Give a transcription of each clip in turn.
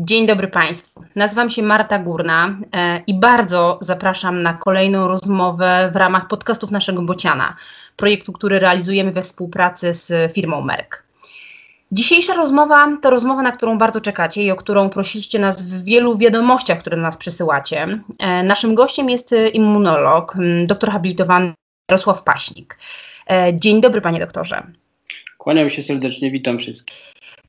Dzień dobry Państwu. Nazywam się Marta Górna e, i bardzo zapraszam na kolejną rozmowę w ramach podcastów naszego Bociana, projektu, który realizujemy we współpracy z firmą Merck. Dzisiejsza rozmowa to rozmowa, na którą bardzo czekacie i o którą prosiliście nas w wielu wiadomościach, które do nas przysyłacie. E, naszym gościem jest immunolog, doktor habilitowany Jarosław Paśnik. E, dzień dobry, panie doktorze. Kłaniam się serdecznie, witam wszystkich.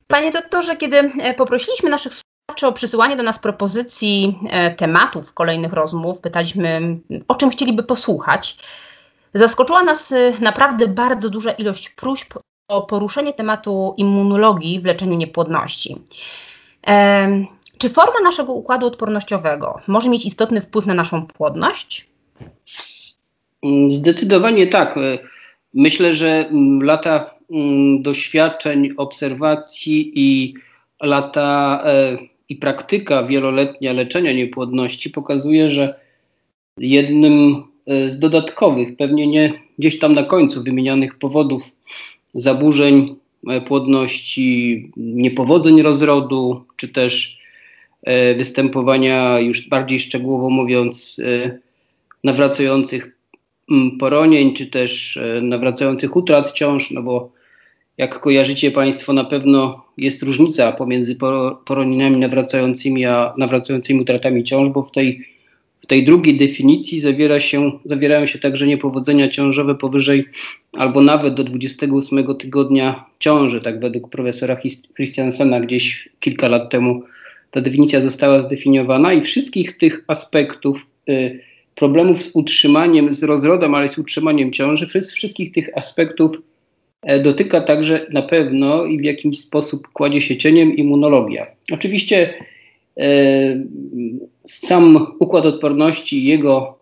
Panie doktorze, kiedy poprosiliśmy naszych słuchaczy o przysyłanie do nas propozycji tematów kolejnych rozmów, pytaliśmy, o czym chcieliby posłuchać, zaskoczyła nas naprawdę bardzo duża ilość próśb o poruszenie tematu immunologii w leczeniu niepłodności. Czy forma naszego układu odpornościowego może mieć istotny wpływ na naszą płodność? Zdecydowanie tak. E, myślę, że mm, lata mm, doświadczeń, obserwacji i lata e, i praktyka wieloletnia leczenia niepłodności pokazuje, że jednym e, z dodatkowych, pewnie nie gdzieś tam na końcu wymienionych powodów zaburzeń e, płodności, niepowodzeń rozrodu, czy też e, występowania, już bardziej szczegółowo mówiąc, nawracających poronień, czy też nawracających utrat ciąż, no bo jak kojarzycie Państwo, na pewno jest różnica pomiędzy poronieniami nawracającymi a nawracającymi utratami ciąż, bo w tej tej drugiej definicji zawiera się, zawierają się także niepowodzenia ciążowe powyżej albo nawet do 28 tygodnia ciąży, tak według profesora Christiansena gdzieś kilka lat temu ta definicja została zdefiniowana i wszystkich tych aspektów y, problemów z utrzymaniem, z rozrodem, ale z utrzymaniem ciąży, wszystkich tych aspektów dotyka także na pewno i w jakimś sposób kładzie się cieniem immunologia. Oczywiście E, sam układ odporności jego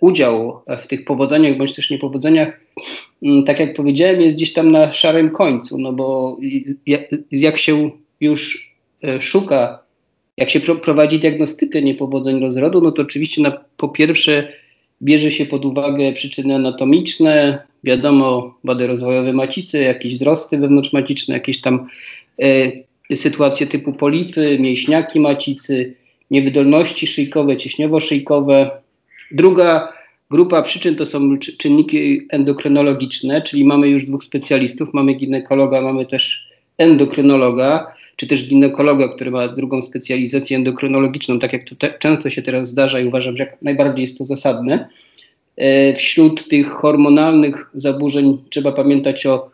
udział w tych powodzeniach bądź też niepowodzeniach, tak jak powiedziałem, jest gdzieś tam na szarym końcu, no bo jak się już e, szuka, jak się prowadzi diagnostykę niepowodzeń rozrodu, no to oczywiście na, po pierwsze bierze się pod uwagę przyczyny anatomiczne, wiadomo, wady rozwojowe macicy, jakieś wzrosty wewnątrzmaciczne, jakieś tam e, sytuacje typu polipy, mięśniaki macicy, niewydolności szyjkowe, cieśniowo-szyjkowe. Druga grupa przyczyn to są czynniki endokrynologiczne, czyli mamy już dwóch specjalistów, mamy ginekologa, mamy też endokrynologa, czy też ginekologa, który ma drugą specjalizację endokrynologiczną, tak jak to te, często się teraz zdarza i uważam, że jak najbardziej jest to zasadne. E, wśród tych hormonalnych zaburzeń trzeba pamiętać o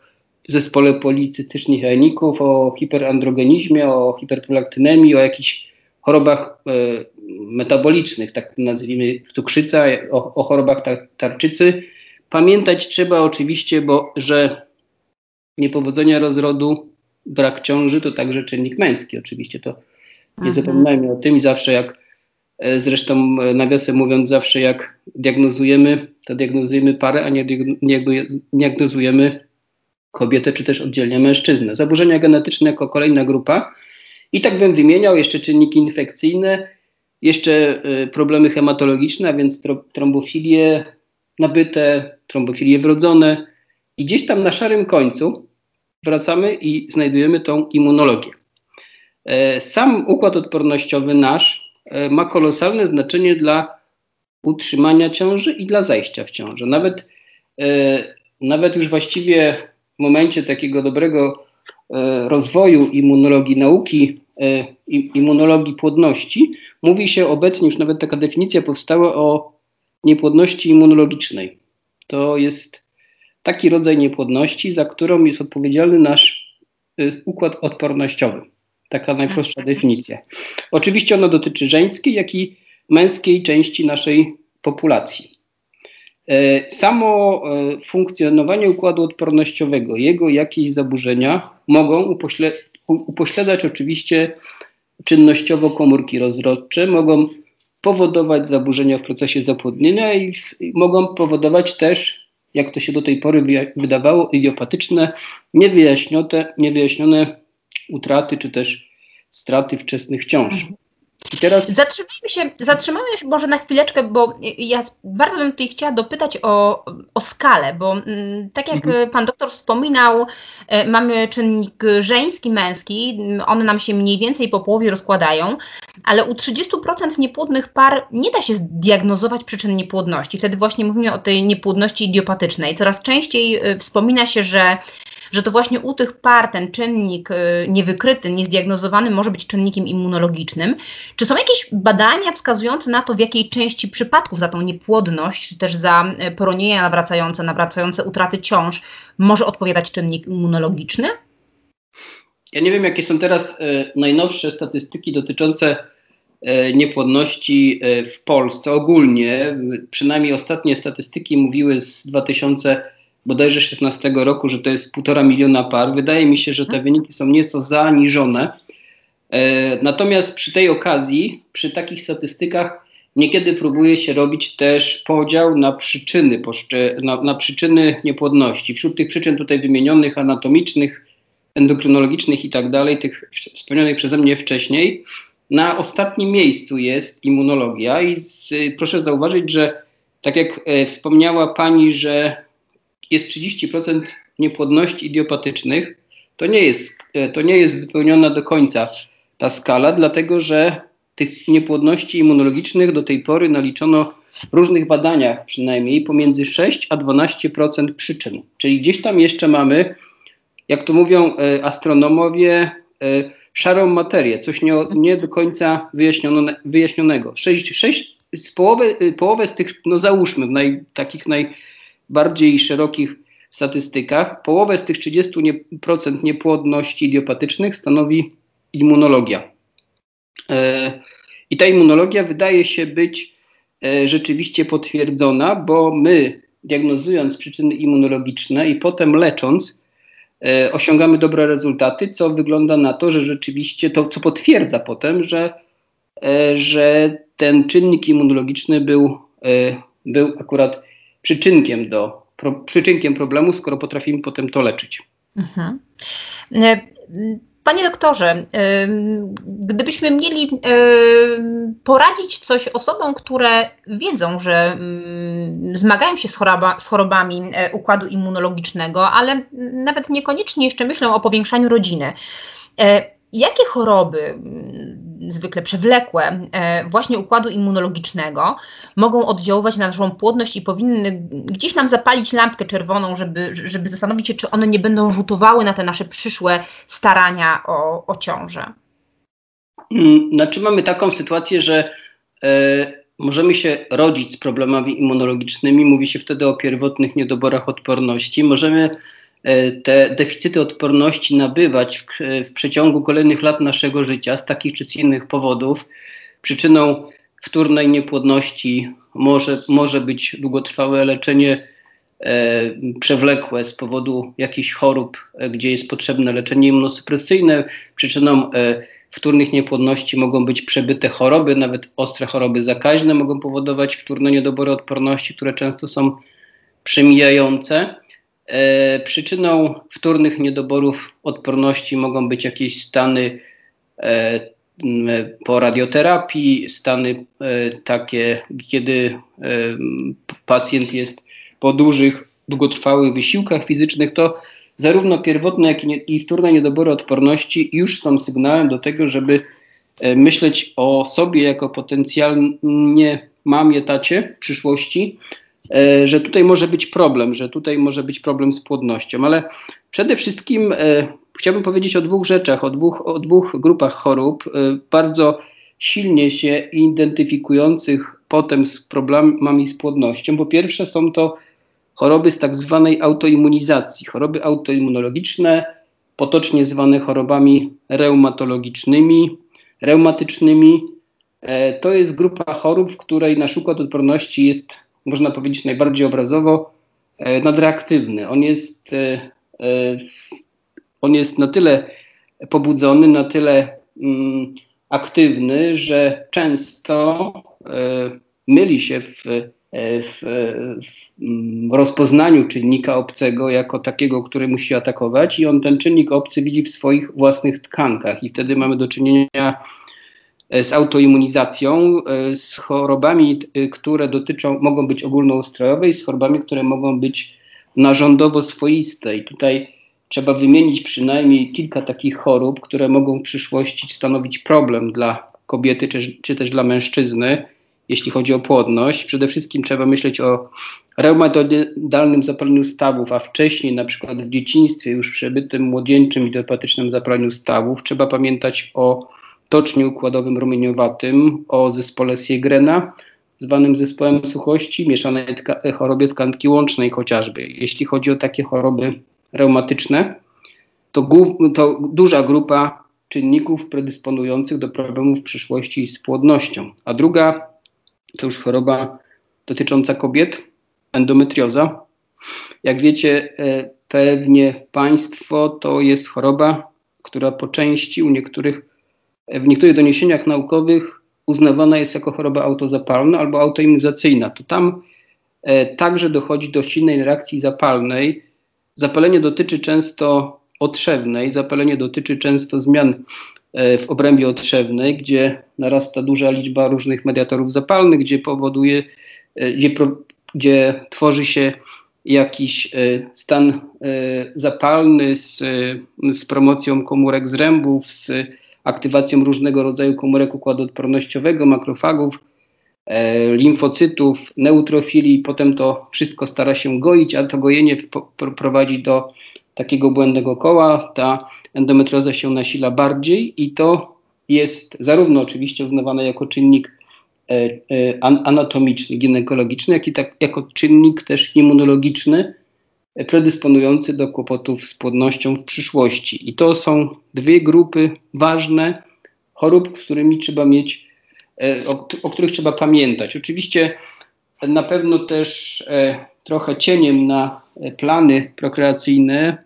zespole policystycznych jajników, o hiperandrogenizmie, o hiperprolaktynemii, o jakichś chorobach e, metabolicznych, tak nazwijmy cukrzyca, o, o chorobach tar tarczycy. Pamiętać trzeba oczywiście, bo że niepowodzenia rozrodu, brak ciąży to także czynnik męski. Oczywiście to nie mhm. zapominajmy o tym i zawsze jak zresztą e, nawiasem mówiąc, zawsze jak diagnozujemy, to diagnozujemy parę, a nie diagnozujemy kobietę, czy też oddzielnie mężczyznę. Zaburzenia genetyczne jako kolejna grupa. I tak bym wymieniał jeszcze czynniki infekcyjne, jeszcze y, problemy hematologiczne, a więc trombofilie nabyte, trombofilie wrodzone. I gdzieś tam na szarym końcu wracamy i znajdujemy tą immunologię. E, sam układ odpornościowy nasz e, ma kolosalne znaczenie dla utrzymania ciąży i dla zajścia w ciążę. Nawet, e, nawet już właściwie w momencie takiego dobrego e, rozwoju immunologii nauki, e, immunologii płodności, mówi się obecnie, już nawet taka definicja powstała o niepłodności immunologicznej. To jest taki rodzaj niepłodności, za którą jest odpowiedzialny nasz e, układ odpornościowy. Taka najprostsza definicja. Oczywiście ona dotyczy żeńskiej, jak i męskiej części naszej populacji. E, samo e, funkcjonowanie układu odpornościowego, jego jakieś zaburzenia mogą upośledzać oczywiście czynnościowo komórki rozrodcze, mogą powodować zaburzenia w procesie zapłodnienia i, i mogą powodować też, jak to się do tej pory wydawało, idiopatyczne, niewyjaśnione, niewyjaśnione utraty czy też straty wczesnych ciąż. Teraz... Zatrzymajmy się, zatrzymajmy się może na chwileczkę, bo ja bardzo bym tutaj chciała dopytać o, o skalę, bo mm, tak jak mhm. pan doktor wspominał, e, mamy czynnik żeński, męski, one nam się mniej więcej po połowie rozkładają, ale u 30% niepłodnych par nie da się zdiagnozować przyczyn niepłodności. Wtedy właśnie mówimy o tej niepłodności idiopatycznej. Coraz częściej e, wspomina się, że że to właśnie u tych par ten czynnik y, niewykryty, niezdiagnozowany może być czynnikiem immunologicznym. Czy są jakieś badania wskazujące na to, w jakiej części przypadków za tą niepłodność, czy też za y, poronienia nawracające, nawracające utraty ciąż może odpowiadać czynnik immunologiczny? Ja nie wiem, jakie są teraz y, najnowsze statystyki dotyczące niepłodności w Polsce ogólnie. Przynajmniej ostatnie statystyki mówiły z 2000 bodajże 16 roku, że to jest półtora miliona par. Wydaje mi się, że te wyniki są nieco zaniżone. E, natomiast przy tej okazji, przy takich statystykach, niekiedy próbuje się robić też podział na przyczyny, na, na przyczyny niepłodności. Wśród tych przyczyn tutaj wymienionych, anatomicznych, endokrynologicznych i tak dalej, tych wspomnianych przeze mnie wcześniej, na ostatnim miejscu jest immunologia i z, proszę zauważyć, że tak jak e, wspomniała Pani, że jest 30% niepłodności idiopatycznych, to nie, jest, e, to nie jest wypełniona do końca ta skala, dlatego że tych niepłodności immunologicznych do tej pory naliczono w różnych badaniach przynajmniej pomiędzy 6 a 12% przyczyn. Czyli gdzieś tam jeszcze mamy, jak to mówią e, astronomowie, e, szarą materię, coś nie, nie do końca wyjaśniono, wyjaśnionego. 6, 6 z połowy, połowę z tych, no załóżmy, naj, takich naj, bardziej szerokich statystykach, połowę z tych 30% niepłodności idiopatycznych stanowi immunologia. E, I ta immunologia wydaje się być e, rzeczywiście potwierdzona, bo my diagnozując przyczyny immunologiczne i potem lecząc, e, osiągamy dobre rezultaty, co wygląda na to, że rzeczywiście to, co potwierdza potem, że, że ten czynnik immunologiczny był, był akurat przyczynkiem, do, pro, przyczynkiem problemu, skoro potrafimy potem to leczyć. Mhm. Panie doktorze, gdybyśmy mieli poradzić coś osobom, które wiedzą, że zmagają się z, choroba, z chorobami e, układu immunologicznego, ale nawet niekoniecznie jeszcze myślą o powiększaniu rodziny. E, jakie choroby, zwykle przewlekłe, e, właśnie układu immunologicznego, mogą oddziaływać na naszą płodność i powinny gdzieś nam zapalić lampkę czerwoną, żeby, żeby zastanowić się, czy one nie będą rzutowały na te nasze przyszłe starania o, o ciążę? Mm, znaczy, mamy taką sytuację, że e, możemy się rodzić z problemami immunologicznymi. Mówi się wtedy o pierwotnych niedoborach odporności. Możemy te deficyty odporności nabywać w, w przeciągu kolejnych lat naszego życia z takich czy z innych powodów. Przyczyną wtórnej niepłodności może, może być długotrwałe leczenie e, przewlekłe z powodu jakichś chorób, e, gdzie jest potrzebne leczenie immunosupresyjne. Przyczyną e, wtórnych niepłodności mogą być przebyte choroby, nawet ostre choroby zakaźne mogą powodować wtórne niedobory odporności, które często są przemijające. E, przyczyną wtórnych niedoborów odporności mogą być jakieś stany e, po radioterapii, stany e, takie, kiedy pacjent jest po dużych, długotrwałych wysiłkach fizycznych, to zarówno pierwotne, jak i wtórne niedobory odporności już są sygnałem do tego, żeby myśleć o sobie jako potencjalnie mamie, tacie w przyszłości, że tutaj może być problem, że tutaj może być problem z płodnością, ale przede wszystkim e, chciałbym powiedzieć o dwóch rzeczach, o dwóch, o dwóch grupach chorób, e, bardzo silnie się identyfikujących potem z problemami z płodnością. Po pierwsze są to choroby z tak zwanej autoimmunizacji, choroby autoimmunologiczne, potocznie zwane chorobami reumatologicznymi, reumatycznymi. To jest grupa chorób, w której nasz układ odporności jest można powiedzieć najbardziej obrazowo, e, nadreaktywny. On jest, e, e, on jest na tyle pobudzony, na tyle mm, aktywny, że często myli się w, w, w, mm, rozpoznaniu czynnika obcego jako takiego, który musi atakować, i on ten czynnik obcy widzi w swoich własnych tkankach, i wtedy mamy do czynienia z autoimmunizacją, z chorobami, które dotyczą, mogą być ogólnoustrojowe i z chorobami, które mogą być narządowo swoiste. I tutaj trzeba wymienić przynajmniej kilka takich chorób, które mogą w przyszłości stanowić problem dla kobiety czy, czy też dla mężczyzny, jeśli chodzi o płodność. Przede wszystkim trzeba myśleć o reumatoidalnym zapaleniu stawów, a wcześniej na przykład w dzieciństwie już przebytym młodzieńczym idiopatycznym zapaleniu stawów. Trzeba pamiętać o tocznie układowym rumieniowatym, o zespole Siegrena, zwanym zespołem suchości, mieszanej tka chorobie tkanki łącznej chociażby. Jeśli chodzi o takie choroby reumatyczne, to, to duża grupa czynników predysponujących do problemów w przyszłości z płodnością. A druga to już choroba dotycząca kobiet, endometrioza. Jak wiecie, e, pewnie Państwo, to jest choroba, która po części u niektórych, e, w niektórych doniesieniach naukowych uznawana jest jako choroba autozapalna albo autoimmunizacyjna. To tam e, także dochodzi do silnej reakcji zapalnej. Zapalenie dotyczy często otrzewnej, zapalenie dotyczy często zmian w obrębie otrzewnej, gdzie narasta duża liczba różnych mediatorów zapalnych, gdzie powoduje, gdzie gdzie tworzy się jakiś e, stan e, zapalny z, z promocją komórek zrębów, z aktywacją różnego rodzaju komórek układu odpornościowego, makrofagów, e, limfocytów, neutrofili. Potem to wszystko stara się goić, a to gojenie prowadzi do takiego błędnego koła. Ta endometrioza się nasila bardziej i to jest zarówno oczywiście uznawane jako czynnik E, e, anatomiczny, ginekologiczny, jak i tak, jako czynnik też immunologiczny predysponujący do kłopotów z płodnością w przyszłości. I to są dwie grupy ważne chorób, z którymi trzeba mieć, o, o których trzeba pamiętać. Oczywiście na pewno też trochę cieniem na plany prokreacyjne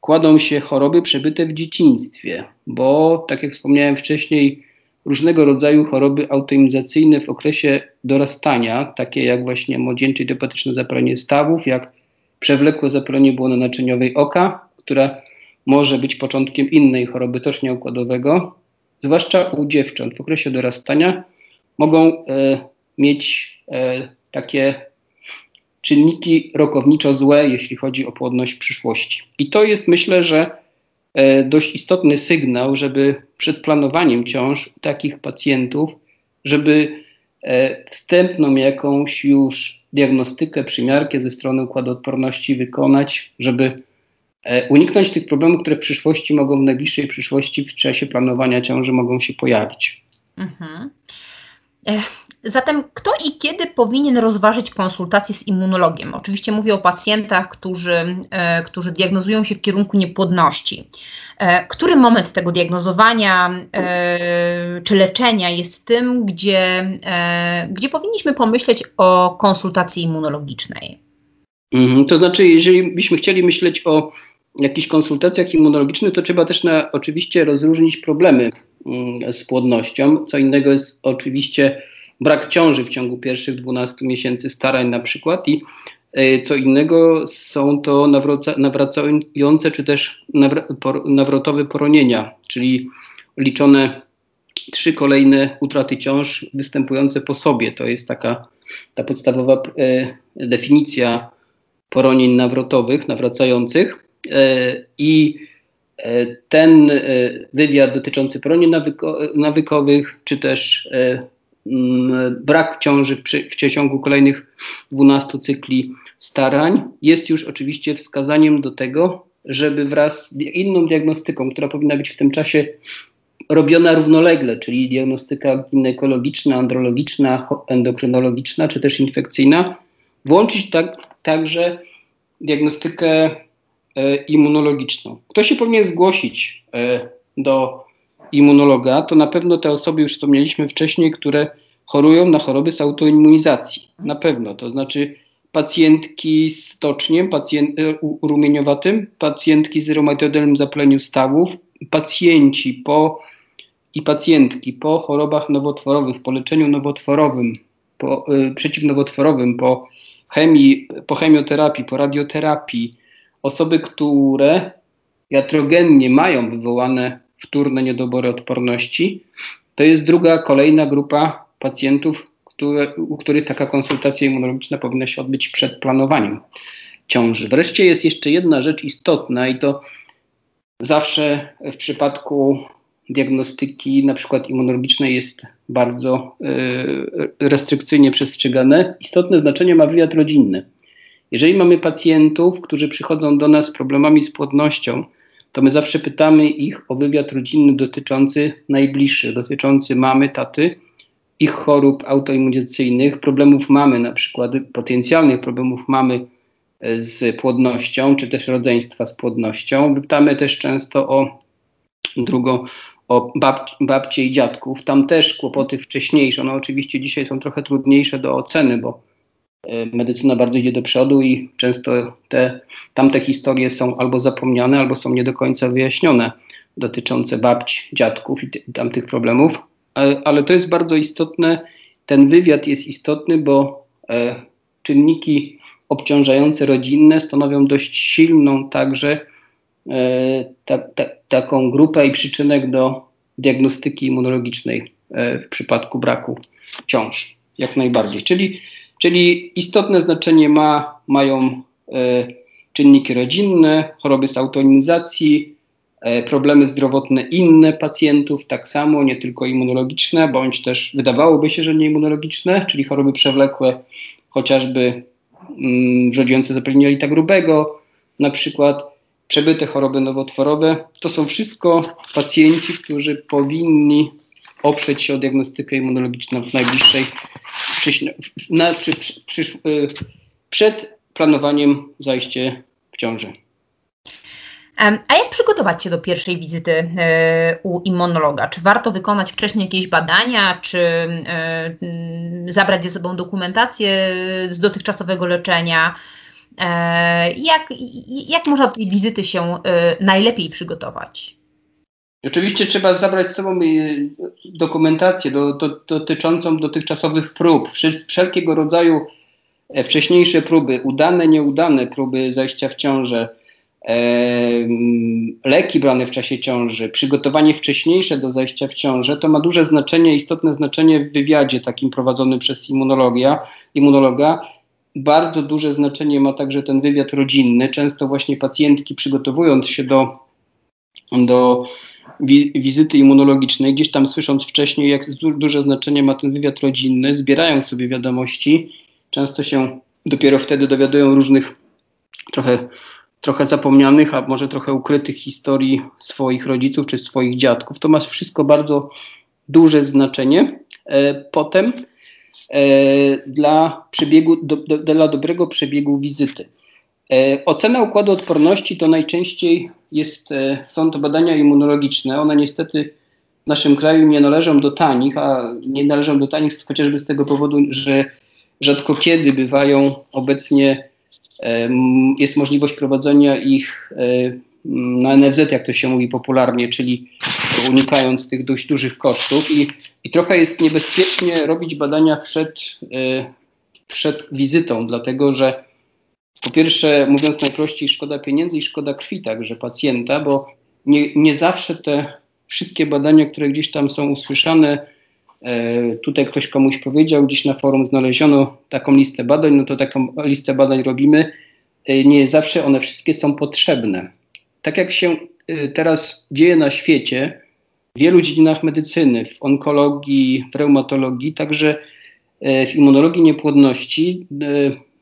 kładą się choroby przebyte w dzieciństwie, bo tak jak wspomniałem wcześniej, różnego rodzaju choroby autoimmunizacyjne w okresie dorastania, takie jak właśnie młodzieńcze idiopatyczne zapalenie stawów, jak przewlekłe zapalenie błony naczyniowej oka, która może być początkiem innej choroby tocznia układowego, zwłaszcza u dziewcząt w okresie dorastania mogą e, mieć e, takie czynniki rokowniczo złe, jeśli chodzi o płodność w przyszłości. I to jest myślę, że E, dość istotny sygnał, żeby przed planowaniem ciąż takich pacjentów, żeby e, wstępną jakąś już diagnostykę, przymiarkę ze strony układu odporności wykonać, żeby e, uniknąć tych problemów, które w przyszłości mogą, w najbliższej przyszłości, w czasie planowania ciąży mogą się pojawić. Mhm. Zatem kto i kiedy powinien rozważyć konsultację z immunologiem? Oczywiście mówię o pacjentach, którzy, e, którzy diagnozują się w kierunku niepłodności. E, który moment tego diagnozowania e, czy leczenia jest tym, gdzie, gdzie powinniśmy pomyśleć o konsultacji immunologicznej? Mhm, to znaczy, jeżeli byśmy chcieli myśleć o jakichś konsultacjach immunologicznych, to trzeba też na, oczywiście rozróżnić problemy mm, z płodnością. Co innego jest oczywiście brak ciąży w ciągu pierwszych 12 miesięcy starań na przykład i e, co innego są to nawracające czy też nawrotowe poronienia, czyli liczone trzy kolejne utraty ciąż występujące po sobie. To jest taka ta podstawowa e, definicja poronień nawrotowych, nawracających. E, I ten wywiad dotyczący poronień nawyko nawykowych, czy też brak ciąży w ciągu kolejnych 12 cykli starań jest już oczywiście wskazaniem do tego, żeby wraz z inną diagnostyką, która powinna być w tym czasie robiona równolegle, czyli diagnostyka ginekologiczna, andrologiczna, endokrynologiczna czy też infekcyjna, włączyć tak, także diagnostykę e, immunologiczną. Kto się powinien zgłosić e, do immunologa, to na pewno te osoby, już wspomnieliśmy wcześniej, które chorują na choroby z autoimmunizacji. Na pewno, to znaczy pacjentki z toczniem, pacjent, e, rumieniowatym, pacjentki z reumatoidalnym zapaleniu stawów, pacjenci po i pacjentki po chorobach nowotworowych, po leczeniu nowotworowym, po, y, przeciwnowotworowym, po chemii, po chemioterapii, po radioterapii, osoby, które jatrogennie mają wywołane wtórne niedobory odporności, to jest druga, kolejna grupa pacjentów, które, u których taka konsultacja immunologiczna powinna się odbyć przed planowaniem ciąży. Wreszcie jest jeszcze jedna rzecz istotna i to zawsze w przypadku diagnostyki na przykład immunologicznej jest bardzo y, restrykcyjnie przestrzegane. Istotne znaczenie ma wywiad rodzinny. Jeżeli mamy pacjentów, którzy przychodzą do nas z problemami z płodnością, to my zawsze pytamy ich o wywiad rodzinny dotyczący najbliższych, dotyczący mamy, taty, ich chorób autoimmunizacyjnych, problemów mamy, na przykład potencjalnych problemów mamy e, z płodnością, czy też rodzeństwa z płodnością. Pytamy też często o drugą, o babci, babcie i dziadków. Tam też kłopoty wcześniejsze. One oczywiście dzisiaj są trochę trudniejsze do oceny, bo medycyna bardzo idzie do przodu i często te tamte historie są albo zapomniane, albo są nie do końca wyjaśnione dotyczące babci, dziadków i tamtych problemów. E, ale to jest bardzo istotne. Ten wywiad jest istotny, bo e, czynniki obciążające rodzinne stanowią dość silną także e, ta, ta, taką grupę i przyczynek do diagnostyki immunologicznej w przypadku braku ciąż. Jak najbardziej. Czyli, czyli istotne znaczenie ma, mają czynniki rodzinne, choroby z autoimizacji, E, problemy zdrowotne inne pacjentów, tak samo, nie tylko immunologiczne, bądź też wydawałoby się, że nie immunologiczne, czyli choroby przewlekłe, chociażby mm, rodziące zapalenia jelita grubego, na przykład przebyte choroby nowotworowe. To są wszystko pacjenci, którzy powinni oprzeć się o diagnostykę immunologiczną w najbliższej, na, czy, y, przed planowaniem zajście w ciąży. A jak przygotować się do pierwszej wizyty e, u immunologa? Czy warto wykonać wcześniej jakieś badania, czy e, mm, zabrać ze sobą dokumentację z dotychczasowego leczenia? E, jak, jak można do tej wizyty się najlepiej przygotować? Oczywiście trzeba zabrać z sobą dokumentację do, do, dotyczącą dotychczasowych prób, wszelkiego rodzaju wcześniejsze próby, udane, nieudane próby zajścia w ciążę leki brane w czasie ciąży, przygotowanie wcześniejsze do zajścia w ciążę, to ma duże znaczenie, istotne znaczenie w wywiadzie takim prowadzonym przez immunologia, immunologa. Bardzo duże znaczenie ma także ten wywiad rodzinny. Często właśnie pacjentki przygotowując się do, do wi wizyty immunologicznej, gdzieś tam słysząc wcześniej, jak duże znaczenie ma ten wywiad rodzinny, zbierają sobie wiadomości. Często się dopiero wtedy dowiadują różnych trochę trochę zapomnianych, a może trochę ukrytych historii swoich rodziców czy swoich dziadków. To ma wszystko bardzo duże znaczenie e, potem e, dla, przebiegu, do, do, dla dobrego przebiegu wizyty. E, ocena układu odporności to najczęściej jest, e, są to badania immunologiczne. One niestety w naszym kraju nie należą do tanich, a nie należą do tanich chociażby z tego powodu, że rzadko kiedy bywają obecnie jest możliwość prowadzenia ich e, na NFZ, jak to się mówi popularnie, czyli unikając tych dość dużych kosztów i, i trochę jest niebezpiecznie robić badania przed, e, przed wizytą, dlatego że po pierwsze, mówiąc najprościej, szkoda pieniędzy i szkoda krwi także pacjenta, bo nie, nie zawsze te wszystkie badania, które gdzieś tam są usłyszane, E, tutaj ktoś komuś powiedział, gdzieś na forum znaleziono taką listę badań, no to taką listę badań robimy. E, nie zawsze one wszystkie są potrzebne. Tak jak się e, teraz dzieje na świecie, w wielu dziedzinach medycyny, w onkologii, w reumatologii, także w immunologii niepłodności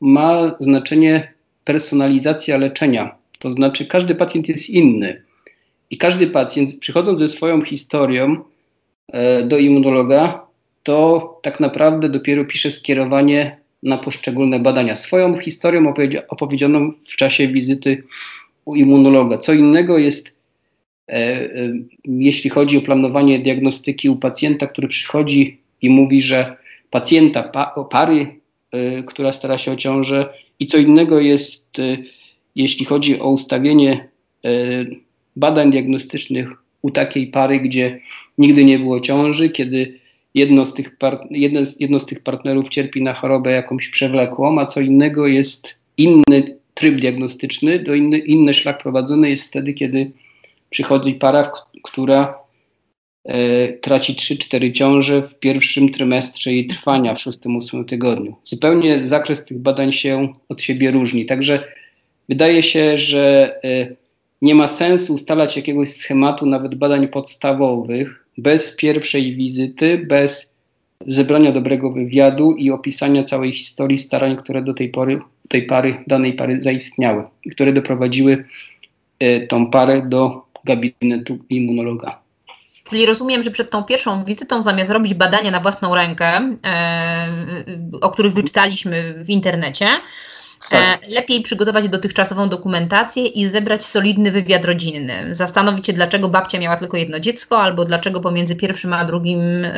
ma znaczenie personalizacja leczenia. To znaczy każdy pacjent jest inny i każdy pacjent przychodząc ze swoją historią E, do immunologa, to tak naprawdę dopiero pisze skierowanie na poszczególne badania. Swoją historią opowiedzianą w czasie wizyty u immunologa. Co innego jest, e, e, jeśli chodzi o planowanie diagnostyki u pacjenta, który przychodzi i mówi, że pacjenta, pa, pary, która stara się o ciążę, i co innego jest, e, jeśli chodzi o ustawienie e, badań diagnostycznych u takiej pary, gdzie nigdy nie było ciąży, kiedy jedno z tych, jedno jedno z tych partnerów cierpi na chorobę jakąś przewlekłą, a co innego jest inny tryb diagnostyczny, do inny, inny szlak prowadzony jest wtedy, kiedy przychodzi para, która traci 3-4 ciąże w pierwszym trymestrze jej trwania w 6-8 tygodniu. Zupełnie zakres tych badań się od siebie różni. Także wydaje się, że e, nie ma sensu ustalać jakiegoś schematu, nawet badań podstawowych, bez pierwszej wizyty, bez zebrania dobrego wywiadu i opisania całej historii starań, które do tej pory tej pary, danej pary zaistniały i które doprowadziły e, tą parę do gabinetu immunologa. Czyli rozumiem, że przed tą pierwszą wizytą, zamiast robić badania na własną rękę, e, o których wyczytaliśmy w internecie, tak. E, lepiej przygotować dotychczasową dokumentację i zebrać solidny wywiad rodzinny. Zastanowić się, dlaczego babcia miała tylko jedno dziecko, albo dlaczego pomiędzy pierwszym a drugim y,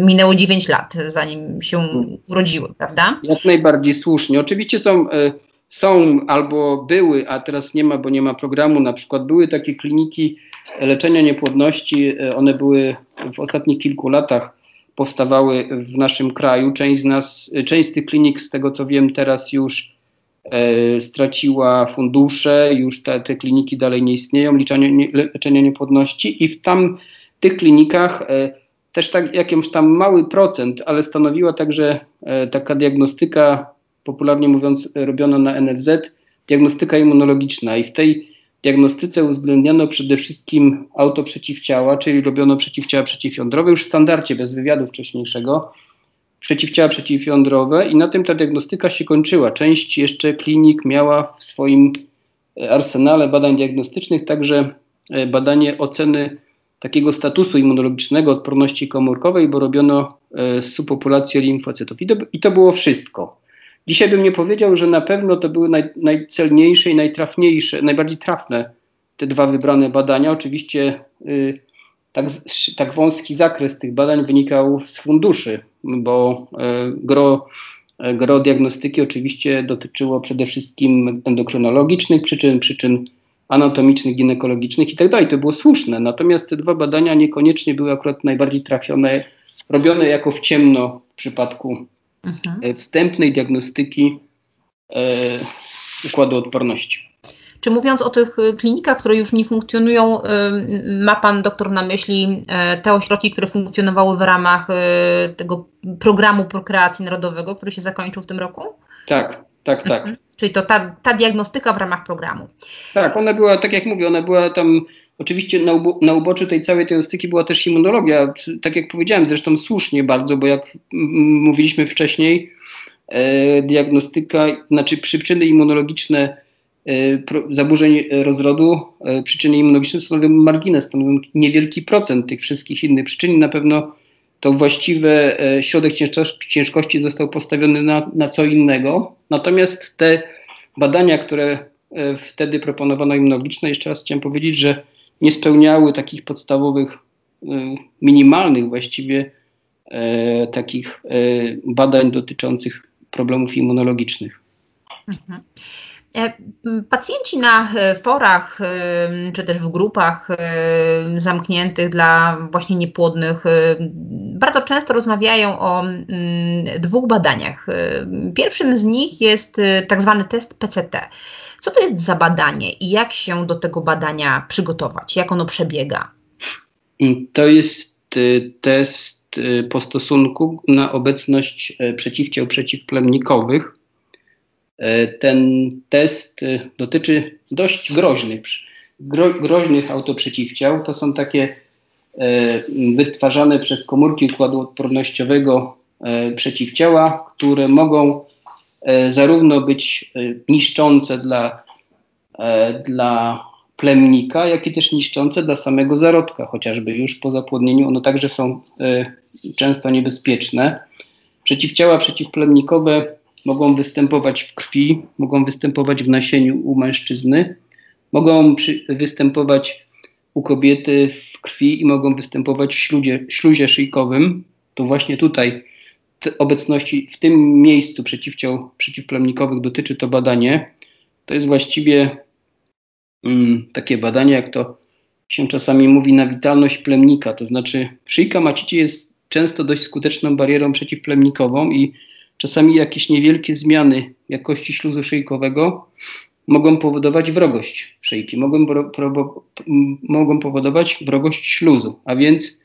minęło 9 lat, zanim się urodziły, prawda? Jak najbardziej słusznie. Oczywiście są, y, są albo były, a teraz nie ma, bo nie ma programu, na przykład były takie kliniki leczenia niepłodności, y, one były w ostatnich kilku latach powstawały w naszym kraju. Część z nas, część z tych klinik, z tego co wiem, teraz już e, straciła fundusze, już te, te, kliniki dalej nie istnieją, leczenia, nie, leczenia niepłodności i w tam tych klinikach e, też tak jakiś tam mały procent, ale stanowiła także e, taka diagnostyka, popularnie mówiąc, robiona na NFZ, diagnostyka immunologiczna i w tej diagnostyce uwzględniano przede wszystkim autoprzeciwciała, czyli robiono przeciwciała przeciwjądrowe już w standardzie bez wywiadu wcześniejszego, przeciwciała przeciwjądrowe i na tym ta diagnostyka się kończyła. Część jeszcze klinik miała w swoim e, arsenale badań diagnostycznych także e, badanie oceny takiego statusu immunologicznego odporności komórkowej, bo robiono e, subpopulację limfocytów. I to, I to było wszystko. Dzisiaj bym nie powiedział, że na pewno to były naj, najcelniejsze i najtrafniejsze, najbardziej trafne te dwa wybrane badania. Oczywiście y, tak, tak wąski zakres tych badań wynikał z funduszy, bo y, gro, y, gro diagnostyki oczywiście dotyczyło przede wszystkim endokrynologicznych przyczyn, przyczyn anatomicznych, ginekologicznych i tak. To było słuszne. Natomiast te dwa badania niekoniecznie były akurat najbardziej trafione, robione jako w ciemno w przypadku mhm. E, wstępnej diagnostyki e, układu odporności. Czy mówiąc o tych e, klinikach, które już nie funkcjonują, ma Pan doktor na myśli te ośrodki, które funkcjonowały w ramach tego programu prokreacji narodowego, który się zakończył w tym roku? Tak, tak, tak. Mhm. Czyli to ta, ta diagnostyka w ramach programu. Tak, ona była, tak jak mówię, ona była tam, oczywiście na, ubo, na uboczu tej całej diagnostyki była też immunologia, tak jak powiedziałem, zresztą słusznie bardzo, bo jak mówiliśmy wcześniej, e, diagnostyka, znaczy przyczyny immunologiczne e, zaburzeń rozrodu, e, przyczyny immunologiczne stanowią margines, stanowią niewielki procent tych wszystkich innych przyczyn. Na pewno to właściwy e, środek ciężkości został postawiony na, na co innego. Natomiast te badania, które e, wtedy proponowano immunologiczne, jeszcze raz chciałem powiedzieć, że nie spełniały takich podstawowych, e, minimalnych właściwie takich badań dotyczących problemów immunologicznych. Mhm. E, pacjenci na e, forach e, czy też w grupach zamkniętych dla właśnie niepłodnych bardzo często rozmawiają o dwóch badaniach. Pierwszym z nich jest tak zwany test PCT. Co to jest za badanie i jak się do tego badania przygotować? Jak ono przebiega? To jest test po stosunku na obecność przeciwciał przeciwplemnikowych E, ten test e, dotyczy dość groźnych, gro, groźnych autoprzeciwciał. To są takie e, wytwarzane przez komórki układu odpornościowego przeciwciała, które mogą zarówno być niszczące dla, dla plemnika, jak i też niszczące dla samego zarodka, chociażby już po zapłodnieniu one także są często niebezpieczne. Przeciwciała przeciwplemnikowe mogą występować w krwi, mogą występować w nasieniu u mężczyzny, mogą przy, występować u kobiety w krwi i mogą występować w śluzie, śluzie szyjkowym. To właśnie tutaj obecności w tym miejscu przeciwciał przeciwplemnikowych dotyczy to badanie. To jest właściwie mm, takie badanie, jak to się czasami mówi, na witalność plemnika. To znaczy szyjka macicy jest często dość skuteczną barierą przeciwplemnikową i czasami jakieś niewielkie zmiany jakości śluzu szyjkowego mogą powodować wrogość szyjki, mogą, mogą powodować wrogość śluzu, a więc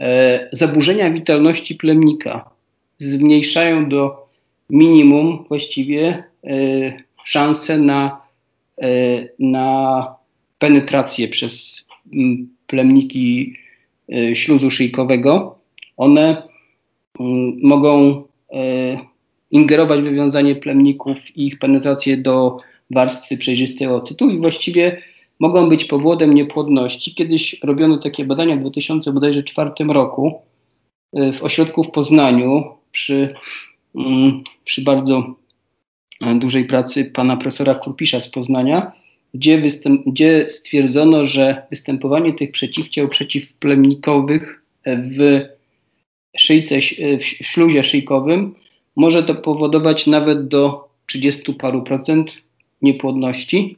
e, zaburzenia witalności plemnika zmniejszają do minimum właściwie e, szanse na, e, na penetrację przez m, plemniki e, śluzu szyjkowego. One m, mogą ingerować w wywiązanie plemników i ich penetrację do warstwy przejrzystej ocytu i właściwie mogą być powodem niepłodności. Kiedyś robiono takie badania w 2004 roku w ośrodku w Poznaniu przy, mm, przy bardzo dużej pracy pana profesora Kurpisza z Poznania, gdzie, występ, gdzie stwierdzono, że występowanie tych przeciwciał przeciwplemnikowych w szyjce, w śluzie szyjkowym może to powodować nawet do 30 paru procent niepłodności.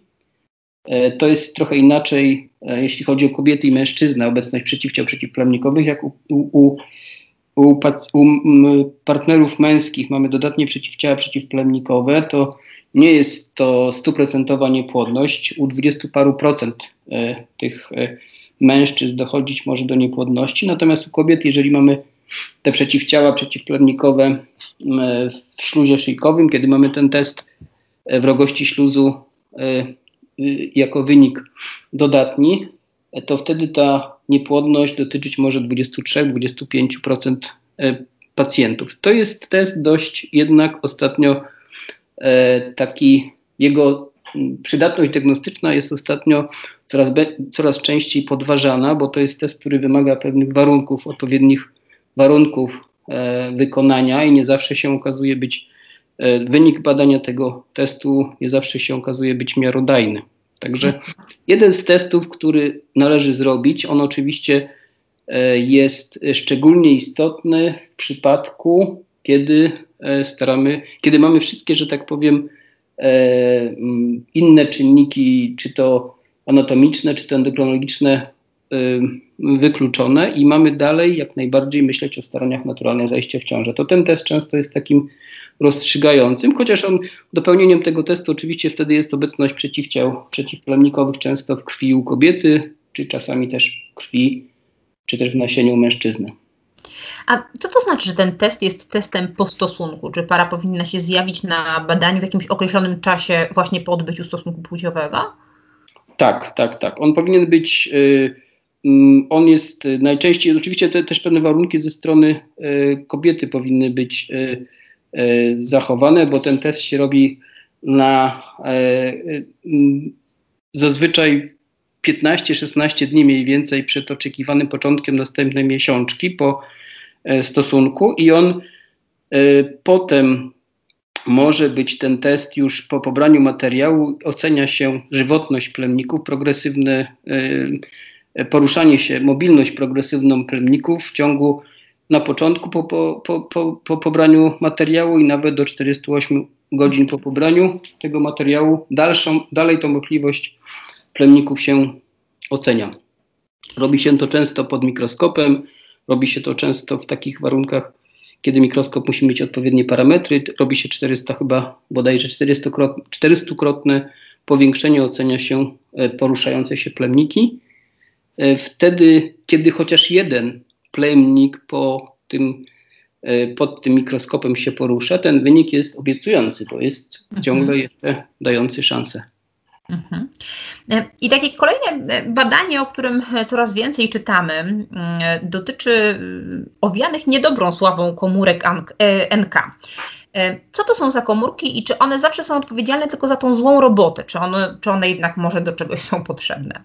E, to jest trochę inaczej, e, jeśli chodzi o kobiety i mężczyznę, obecność przeciwciał przeciwplemnikowych, jak u, u, u, u partnerów męskich mamy dodatnie przeciwciała przeciwplemnikowe, to nie jest to stuprocentowa niepłodność. U 20 paru procent e, tych mężczyzn dochodzić może do niepłodności, natomiast u kobiet, jeżeli mamy te przeciwciała przeciwplemnikowe w śluzie szyjkowym, kiedy mamy ten test E, wrogości śluzu e, y, jako wynik dodatni, e, to wtedy ta niepłodność dotyczyć może 23-25% pacjentów. To jest test dość jednak ostatnio taki, jego przydatność diagnostyczna jest ostatnio coraz, coraz częściej podważana, bo to jest test, który wymaga pewnych warunków, odpowiednich warunków wykonania i nie zawsze się okazuje być E, wynik badania tego testu nie zawsze się okazuje być miarodajny. Także jeden z testów, który należy zrobić, on oczywiście e, jest szczególnie istotny w przypadku, kiedy e, staramy, kiedy mamy wszystkie, że tak powiem, inne czynniki, czy to anatomiczne, czy to endokrinologiczne, wykluczone i mamy dalej jak najbardziej myśleć o staraniach naturalnych zajścia w ciążę. To ten test często jest takim rozstrzygającym, chociaż on dopełnieniem tego testu oczywiście wtedy jest obecność przeciwciał przeciwplemnikowych często w krwi u kobiety, czy czasami też w krwi, czy też w nasieniu mężczyzny. A co to znaczy, że ten test jest testem po stosunku? Czy para powinna się zjawić na badaniu w jakimś określonym czasie właśnie po odbyciu stosunku płciowego? Tak, tak, tak. On powinien być, y, mm, on jest najczęściej, oczywiście te, też pewne warunki ze strony y, kobiety powinny być y, zachowane, bo ten test się robi na e, zazwyczaj 15-16 dni mniej więcej przed oczekiwanym początkiem następnej miesiączki po e, stosunku i on potem może być ten test już po pobraniu materiału, ocenia się żywotność plemników, progresywne poruszanie się, mobilność progresywną plemników w ciągu na początku po, po, po, po, pobraniu materiału i nawet do 48 godzin po pobraniu tego materiału. Dalszą, dalej tą możliwość plemników się ocenia. Robi się to często pod mikroskopem, robi się to często w takich warunkach, kiedy mikroskop musi mieć odpowiednie parametry. Robi się 400 chyba bodajże 400-krotne powiększenie ocenia się e, poruszające się plemniki. E, wtedy, kiedy chociaż jeden plemnik po tym, e, pod tym mikroskopem się porusza, ten wynik jest obiecujący, bo jest mhm. ciągle jeszcze dający szansę. Mhm. E, I takie kolejne e, badanie, o którym coraz więcej czytamy, dotyczy owianych niedobrą sławą komórek NK. Co to są za komórki i czy one zawsze są odpowiedzialne tylko za tą złą robotę, czy one, czy one jednak może do czegoś są potrzebne?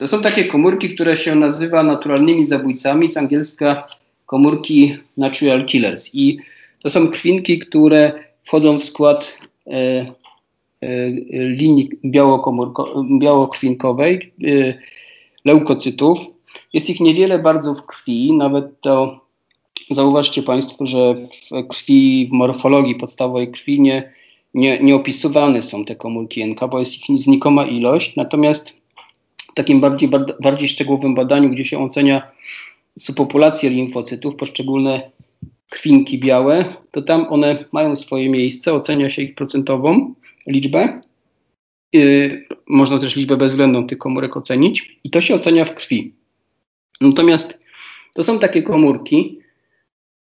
To są takie komórki, które się nazywa naturalnymi zabójcami, z angielska komórki natural killers. I to są krwinki, które wchodzą w skład e, e, linii białokrwinkowej, e, leukocytów. Jest ich niewiele bardzo w krwi, nawet to zauważcie Państwo, że w krwi, w morfologii podstawowej krwi nie, nie, nie opisywane są te komórki NK, bo jest ich znikoma ilość. Natomiast takim bardziej, bardziej szczegółowym badaniu, gdzie się ocenia subpopulację limfocytów, poszczególne krwinki białe, to tam one mają swoje miejsce, ocenia się ich procentową liczbę Yy, można też liczbę bezwzględną tych komórek ocenić i to się ocenia w krwi. Natomiast to są takie komórki,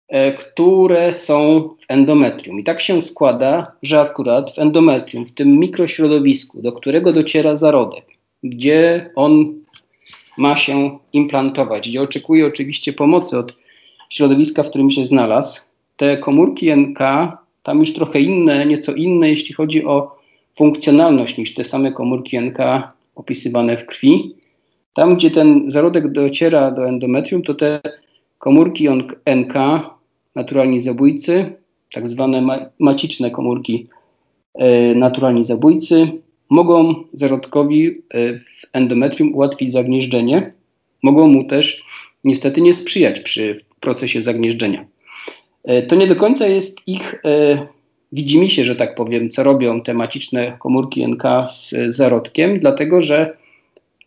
e, które są w endometrium. I tak się składa, że akurat w endometrium, w tym mikrośrodowisku, do którego dociera zarodek, gdzie on ma się implantować, gdzie oczekuje oczywiście pomocy od środowiska, w którym się znalazł, te komórki NK, tam już trochę inne, nieco inne, jeśli chodzi o funkcjonalność niż te same komórki NK opisywane w krwi. Tam, gdzie ten zarodek dociera do endometrium, to te komórki NK, naturalni zabójcy, tak zwane maciczne komórki e, naturalni zabójcy, mogą zarodkowi e, w endometrium ułatwić zagnieżdżenie, mogą mu też niestety nie sprzyjać przy procesie zagnieżdżenia. E, to nie do końca jest ich widzimy się, że tak powiem, co robią te maciczne komórki NK z zarodkiem, dlatego że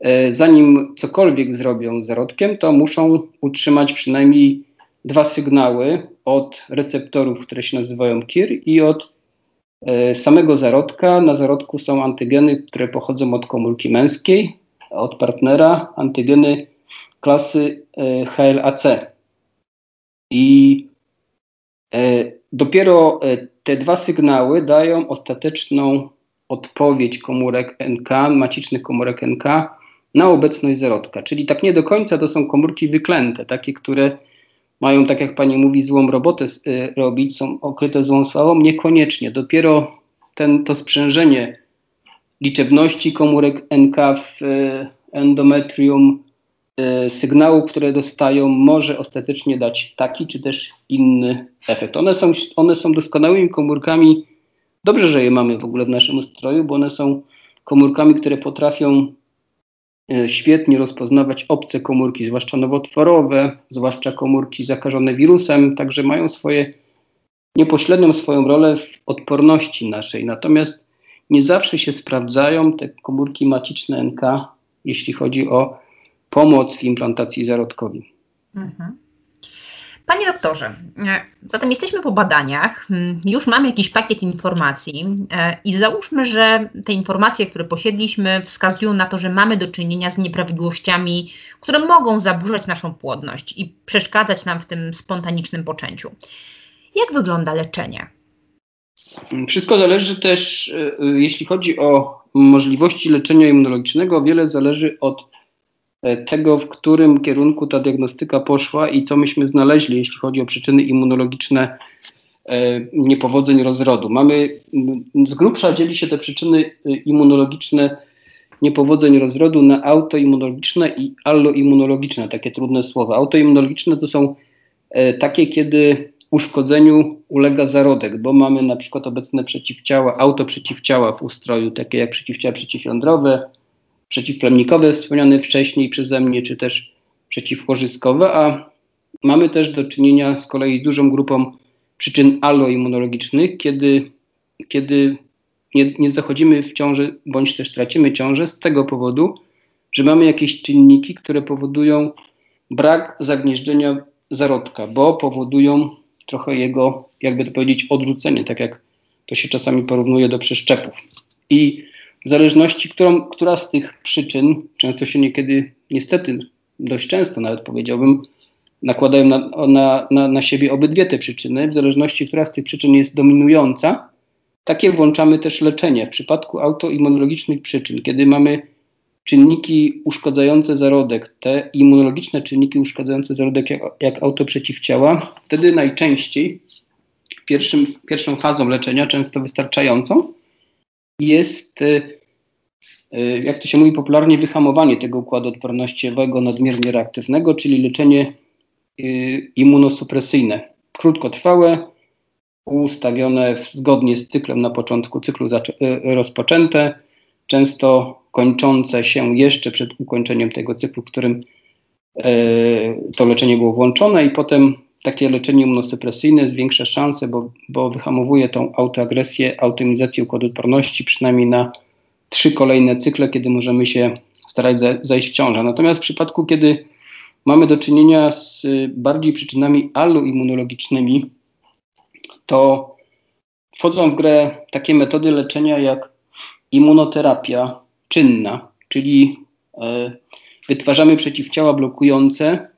E, zanim cokolwiek zrobią z zarodkiem, to muszą utrzymać przynajmniej dwa sygnały od receptorów, które się nazywają KIR i od e, samego zarodka. Na zarodku są antygeny, które pochodzą od komórki męskiej, od partnera, antygeny klasy e, HLA-C. I dopiero te dwa sygnały dają ostateczną odpowiedź komórek NK, macicznych komórek NK na obecność zarodka. Czyli tak nie do końca to są komórki wyklęte, takie, które mają, tak jak pani mówi, złą robotę y, robić, są okryte złą sławą. Niekoniecznie. Dopiero ten, to sprzężenie liczebności komórek NK w y, endometrium, y, sygnału, które dostają, może ostatecznie dać taki czy też inny efekt. One są, one są doskonałymi komórkami. Dobrze, że je mamy w ogóle w naszym ustroju, bo one są komórkami, które potrafią świetnie rozpoznawać obce komórki, zwłaszcza nowotworowe, zwłaszcza komórki zakażone wirusem, także mają swoje niepośrednią swoją rolę w odporności naszej. Natomiast nie zawsze się sprawdzają te komórki maciczne NK, jeśli chodzi o pomoc w implantacji zarodkowej. Mhm. Panie doktorze, e, zatem jesteśmy po badaniach, mm, już mamy jakiś pakiet informacji e, i załóżmy, że te informacje, które posiedliśmy, wskazują na to, że mamy do czynienia z nieprawidłowościami, które mogą zaburzać naszą płodność i przeszkadzać nam w tym spontanicznym poczęciu. Jak wygląda leczenie? Wszystko zależy też, e, jeśli chodzi o możliwości leczenia immunologicznego, wiele zależy od tego, w którym kierunku ta diagnostyka poszła i co myśmy znaleźli, jeśli chodzi o przyczyny immunologiczne e, niepowodzeń rozrodu. Mamy, z grubsza dzieli się te przyczyny e, immunologiczne niepowodzeń rozrodu na autoimmunologiczne i alloimmunologiczne, takie trudne słowa. Autoimmunologiczne to są takie, kiedy uszkodzeniu ulega zarodek, bo mamy na przykład obecne przeciwciała, autoprzeciwciała w ustroju, takie jak przeciwciała przeciwjądrowe, przeciwplemnikowe wspomniane wcześniej przeze mnie, czy też przeciwchorzyskowe, a mamy też do czynienia z kolei dużą grupą przyczyn alloimmunologicznych, kiedy, kiedy nie, nie zachodzimy w ciąży, bądź też tracimy ciążę z tego powodu, że mamy jakieś czynniki, które powodują brak zagnieżdżenia zarodka, bo powodują trochę jego, jakby to powiedzieć, odrzucenie, tak jak to się czasami porównuje do przeszczepów. I zależności, którą, która z tych przyczyn, często się niekiedy, niestety dość często nawet powiedziałbym, nakładają na, na, na, na siebie obydwie te przyczyny, w zależności, która z tych przyczyn jest dominująca, takie włączamy też leczenie. W przypadku autoimmunologicznych przyczyn, kiedy mamy czynniki uszkadzające zarodek, te immunologiczne czynniki uszkadzające zarodek jak, jak autoprzeciwciała, wtedy najczęściej pierwszym, pierwszą fazą leczenia, często wystarczającą, jest, y, y, jak to się mówi popularnie, wyhamowanie tego układu odpornościowego nadmiernie reaktywnego, czyli leczenie y, immunosupresyjne, krótkotrwałe, ustawione zgodnie z cyklem na początku cyklu rozpoczęte, często kończące się jeszcze przed ukończeniem tego cyklu, w którym to leczenie było włączone i potem takie leczenie immunosupresyjne zwiększa szanse, bo, bo wyhamowuje tą autoagresję, automizację układu odporności przynajmniej na trzy kolejne cykle, kiedy możemy się starać zajść w ciążę. Natomiast w przypadku, kiedy mamy do czynienia z bardziej przyczynami alloimmunologicznymi, to wchodzą w grę takie metody leczenia jak immunoterapia czynna, czyli e, wytwarzamy przeciwciała blokujące,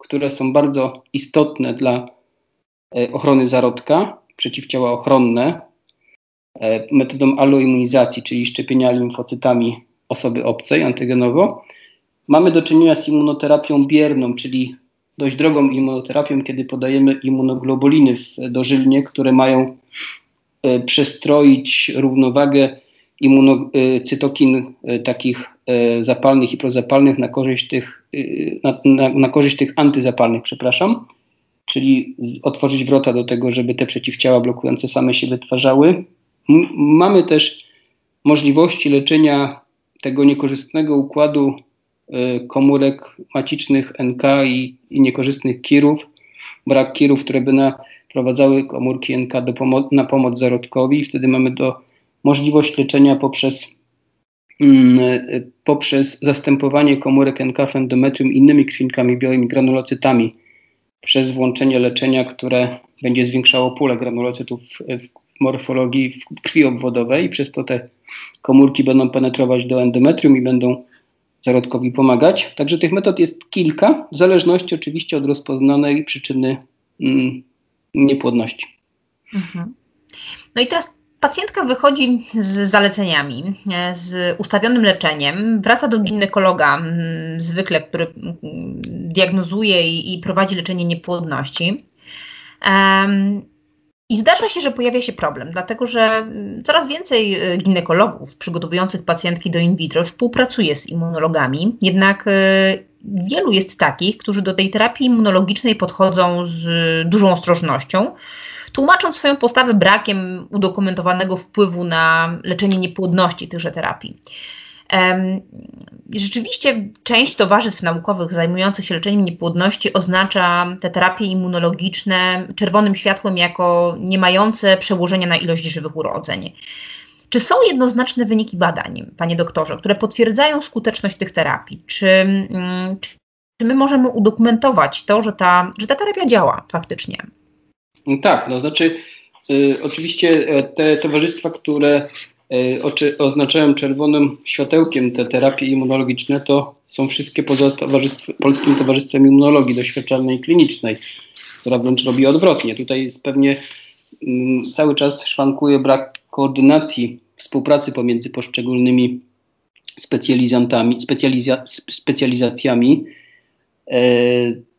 które są bardzo istotne dla e, ochrony zarodka, przeciwciała ochronne, e, metodą alloimmunizacji, czyli szczepienia limfocytami osoby obcej antygenowo. Mamy do czynienia z immunoterapią bierną, czyli dość drogą immunoterapią, kiedy podajemy immunoglobuliny dożylnie, które mają e, przestroić równowagę immunocytokin takich zapalnych i prozapalnych na korzyść tych, na, na, na korzyść tych antyzapalnych, przepraszam, czyli otworzyć wrota do tego, żeby te przeciwciała blokujące same się wytwarzały. M mamy też możliwości leczenia tego niekorzystnego układu Y, komórek macicznych NK i, i niekorzystnych kirów, brak kirów, które by naprowadzały komórki NK pomo na pomoc zarodkowi. Wtedy mamy do możliwość leczenia poprzez, poprzez zastępowanie komórek NK w endometrium innymi krwinkami białymi, granulocytami, przez włączenie leczenia, które będzie zwiększało pulę granulocytów w, morfologii w krwi obwodowej. Przez to te komórki będą penetrować do endometrium i będą zarodkowi pomagać. Także tych metod jest kilka, w zależności oczywiście od rozpoznanej przyczyny mm, niepłodności. Mhm. No i teraz pacjentka wychodzi z zaleceniami, e, z ustawionym leczeniem, wraca do ginekologa, mm, zwykle, który mm, diagnozuje i, prowadzi leczenie niepłodności. I zdarza się, że pojawia się problem, dlatego że mm, coraz więcej y, ginekologów przygotowujących pacjentki do in vitro współpracuje z immunologami, jednak y, wielu jest takich, którzy do tej terapii immunologicznej podchodzą z dużą ostrożnością, tłumacząc swoją postawę brakiem udokumentowanego wpływu na leczenie niepłodności tychże terapii. Rzeczywiście część towarzystw naukowych zajmujących się leczeniem niepłodności oznacza te terapie immunologiczne czerwonym światłem jako nie mające przełożenia na ilość żywych urodzeń. Czy są jednoznaczne wyniki badań, panie doktorze, które potwierdzają skuteczność tych terapii? Czy, mm, czy, my możemy udokumentować to, że ta, że ta terapia działa faktycznie? Tak, no znaczy y, oczywiście e, te towarzystwa, które oznaczają czerwonym światełkiem te terapie immunologiczne, to są wszystkie poza towarzystw, Polskim Towarzystwem Immunologii Doświadczalnej i Klinicznej, która wręcz robi odwrotnie. Tutaj jest pewnie mm, cały czas szwankuje brak koordynacji, współpracy pomiędzy poszczególnymi specjalizantami, specjaliza, specjalizacjami. E,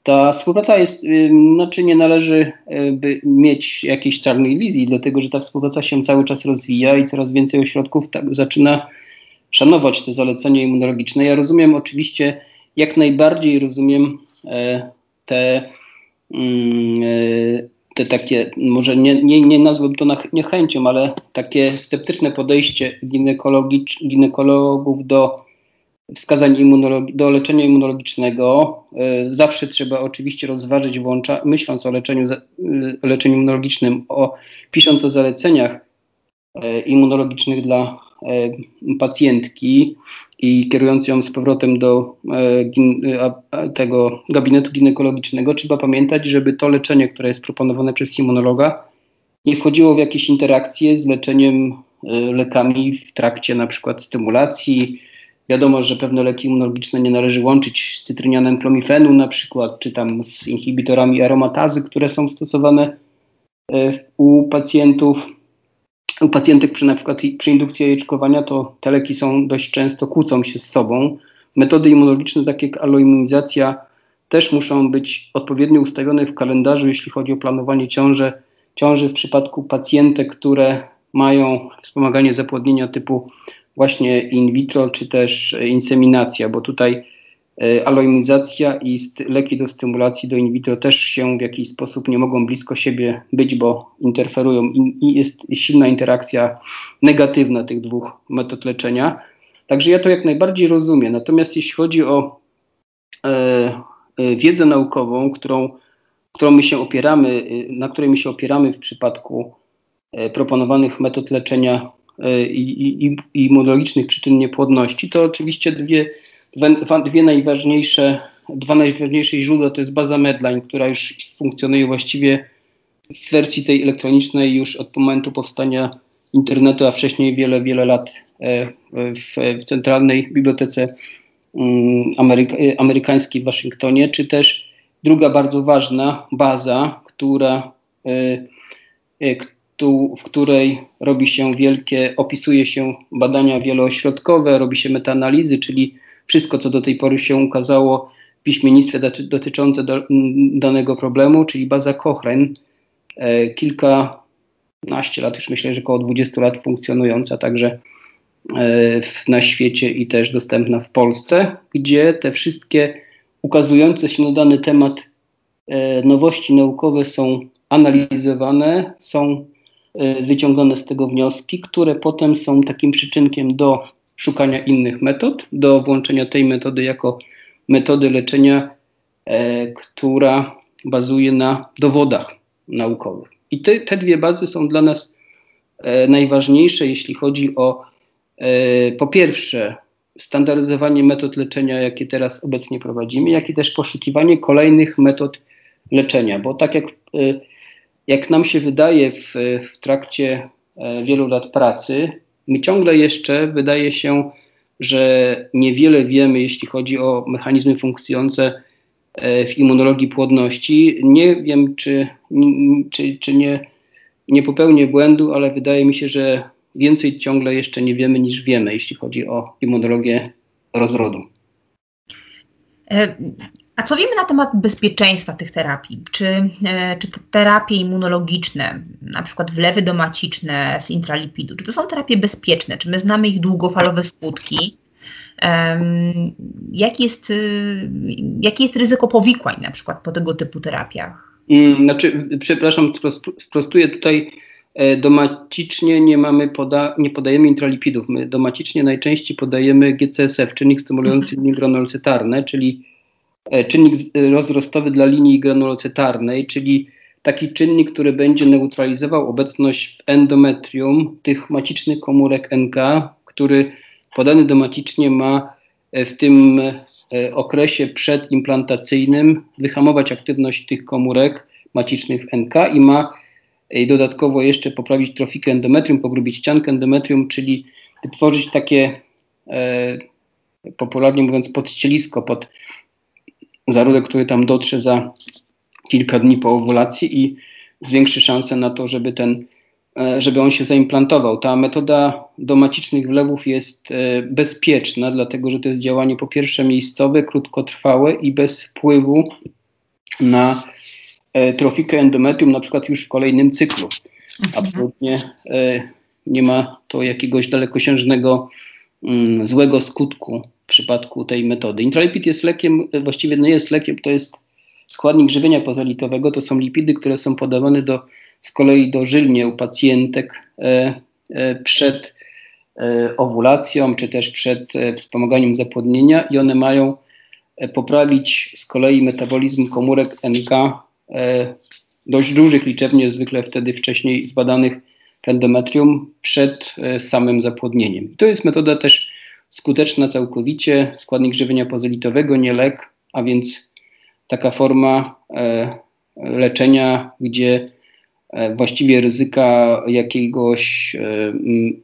ta współpraca jest, znaczy nie należy y, by mieć jakiejś czarnej wizji, dlatego że ta współpraca się cały czas rozwija i coraz więcej ośrodków tak zaczyna szanować te zalecenia immunologiczne. Ja rozumiem oczywiście, jak najbardziej rozumiem e, te, mm, e, te takie, może nie, nie, nie to niechęcią, ale takie sceptyczne podejście ginekologów do wskazań do leczenia immunologicznego. E, zawsze trzeba oczywiście rozważyć, włącza, myśląc o leczeniu, e, leczeniu immunologicznym, o, pisząc o zaleceniach e, immunologicznych dla pacjentki i kierując ją z powrotem do tego gabinetu ginekologicznego, trzeba pamiętać, żeby to leczenie, które jest proponowane przez immunologa, nie wchodziło w jakieś interakcje z leczeniem lekami w trakcie na przykład stymulacji, Wiadomo, że pewne leki immunologiczne nie należy łączyć z cytrynianem klomifenu na przykład, czy tam z inhibitorami aromatazy, które są stosowane e, u pacjentów. U pacjentek przy na przykład przy indukcji jajeczkowania to te leki są dość często kłócą się z sobą. Metody immunologiczne takie jak aloimmunizacja też muszą być odpowiednio ustawione w kalendarzu, jeśli chodzi o planowanie ciąży, ciąży w przypadku pacjentek, które mają wspomaganie zapłodnienia typu właśnie in vitro czy też inseminacja, bo tutaj e, aloimizacja i leki do stymulacji do in vitro też się w jakiś sposób nie mogą blisko siebie być, bo interferują i jest silna interakcja negatywna tych dwóch metod leczenia. Także ja to jak najbardziej rozumiem. Natomiast jeśli chodzi o e, e, wiedzę naukową, którą, którą my się opieramy, na której my się opieramy w przypadku e, proponowanych metod leczenia E, i, i, i immunologicznych przyczyn niepłodności, to oczywiście dwie, dwie najważniejsze, dwa najważniejsze źródła to jest baza Medline, która już funkcjonuje właściwie w wersji tej elektronicznej już od momentu powstania internetu, a wcześniej wiele, wiele lat w, w Centralnej Bibliotece mm, Ameryka, Amerykańskiej w Waszyngtonie, czy też druga bardzo ważna baza, która, w której robi się wielkie, opisuje się badania wieloośrodkowe, robi się metaanalizy, czyli wszystko, co do tej pory się ukazało w piśmiennictwie dotyczące do, danego problemu, czyli baza Cochrane, e, kilkanaście lat, już myślę, że około 20 lat funkcjonująca także e, na świecie i też dostępna w Polsce, gdzie te wszystkie ukazujące się na dany temat e, nowości naukowe są analizowane, są wyciągane z tego wnioski, które potem są takim przyczynkiem do szukania innych metod, do włączenia tej metody jako metody leczenia, e, która bazuje na dowodach naukowych. I te, te dwie bazy są dla nas e, najważniejsze, jeśli chodzi o e, po pierwsze standaryzowanie metod leczenia, jakie teraz obecnie prowadzimy, jak i też poszukiwanie kolejnych metod leczenia, bo tak jak, e, jak nam się wydaje w, w trakcie e, wielu lat pracy, My ciągle jeszcze wydaje się, że niewiele wiemy, jeśli chodzi o mechanizmy funkcjonujące e, w immunologii płodności. Nie wiem, czy, czy, czy nie, nie popełnię błędu, ale wydaje mi się, że więcej ciągle jeszcze nie wiemy niż wiemy, jeśli chodzi o immunologię rozrodu. A co wiemy na temat bezpieczeństwa tych terapii? Czy, e, czy te terapie immunologiczne, na przykład wlewy domaciczne z intralipidu, czy to są terapie bezpieczne? Czy my znamy ich długofalowe skutki? Um, jaki, jest, y, jakie jest ryzyko powikłań na przykład po tego typu terapiach? Mm, znaczy, przepraszam, sprostuję tutaj. E, domacicznie nie mamy poda, nie podajemy intralipidów. My domacicznie najczęściej podajemy GCSF, czynnik stymulujący mhm. czyli czynnik rozrostowy dla linii granulocytarnej, czyli taki czynnik, który będzie neutralizował obecność w endometrium tych macicznych komórek NK, który podany domacicznie ma e, w tym e, okresie przedimplantacyjnym wyhamować aktywność tych komórek macicznych NK i ma dodatkowo jeszcze poprawić trofikę endometrium, pogrubić ściankę endometrium, czyli wytworzyć takie, popularnie mówiąc, podścielisko pod zarodek, który tam dotrze za kilka dni po owulacji i zwiększy szanse na to, żeby ten e, żeby on się zaimplantował. Ta metoda domacicznych wlewów jest e, bezpieczna, dlatego że to jest działanie po pierwsze miejscowe, krótkotrwałe i bez wpływu na e, trofikę endometrium, na przykład już w kolejnym cyklu. Mhm. Absolutnie nie ma to jakiegoś dalekosiężnego mm, złego skutku przypadku tej metody. Intralipid jest lekiem, właściwie nie jest lekiem, to jest składnik żywienia pozalitowego, to są lipidy, które są podawane do, z kolei do żylnie u pacjentek e, e, przed e, owulacją, czy też przed e, wspomaganiem zapłodnienia i one mają e, poprawić z kolei metabolizm komórek NK e, dość dużych liczebnie, zwykle wtedy wcześniej zbadanych w endometrium przed samym zapłodnieniem. To jest metoda też skuteczna całkowicie, składnik żywienia pozolitowego, nie lek, a więc taka forma e, leczenia, gdzie e, właściwie ryzyka jakiegoś e,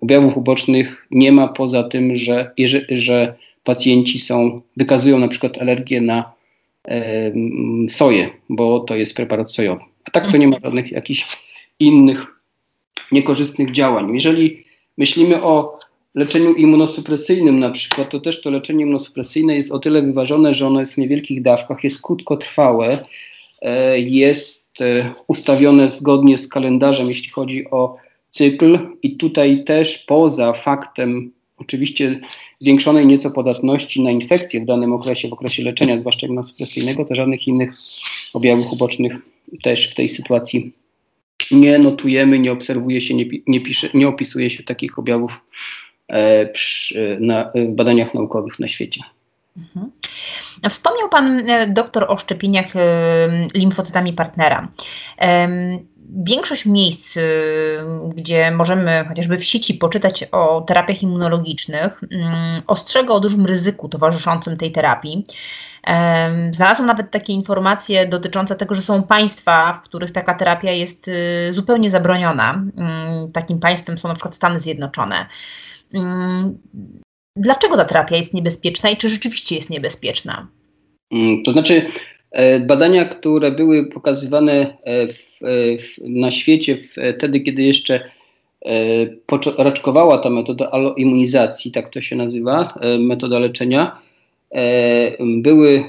objawów ubocznych nie ma, poza tym, że, że pacjenci są, wykazują na przykład alergię na soję, bo to jest preparat sojowy. A tak to nie ma żadnych jakichś innych niekorzystnych działań. Jeżeli myślimy o leczeniu immunosupresyjnym na przykład, to też to leczenie immunosupresyjne jest o tyle wyważone, że ono jest w niewielkich dawkach, jest krótkotrwałe, e, jest e, ustawione zgodnie z kalendarzem, jeśli chodzi o cykl. I tutaj też poza faktem oczywiście zwiększonej nieco podatności na infekcje w danym okresie, w okresie leczenia, zwłaszcza immunosupresyjnego, to żadnych innych objawów ubocznych też w tej sytuacji nie notujemy, nie obserwuje się, nie, nie, pisze, nie opisuje się takich objawów przy, na, w badaniach naukowych na świecie. Mhm. Wspomniał Pan e, doktor o szczepieniach e, limfocytami partnera. Większość miejsc, gdzie możemy chociażby w sieci poczytać o terapiach immunologicznych, mm, ostrzega o dużym ryzyku towarzyszącym tej terapii. Znalazłam nawet takie informacje dotyczące tego, że są państwa, w których taka terapia jest zupełnie zabroniona. Mm, takim państwem są na przykład Stany Zjednoczone. Mm, dlaczego ta terapia jest niebezpieczna i czy rzeczywiście jest niebezpieczna? Mm, to znaczy, e, badania, które były pokazywane e, w, e, w, na świecie wtedy, kiedy jeszcze raczkowała ta metoda aloimmunizacji, tak to się nazywa, metoda leczenia, były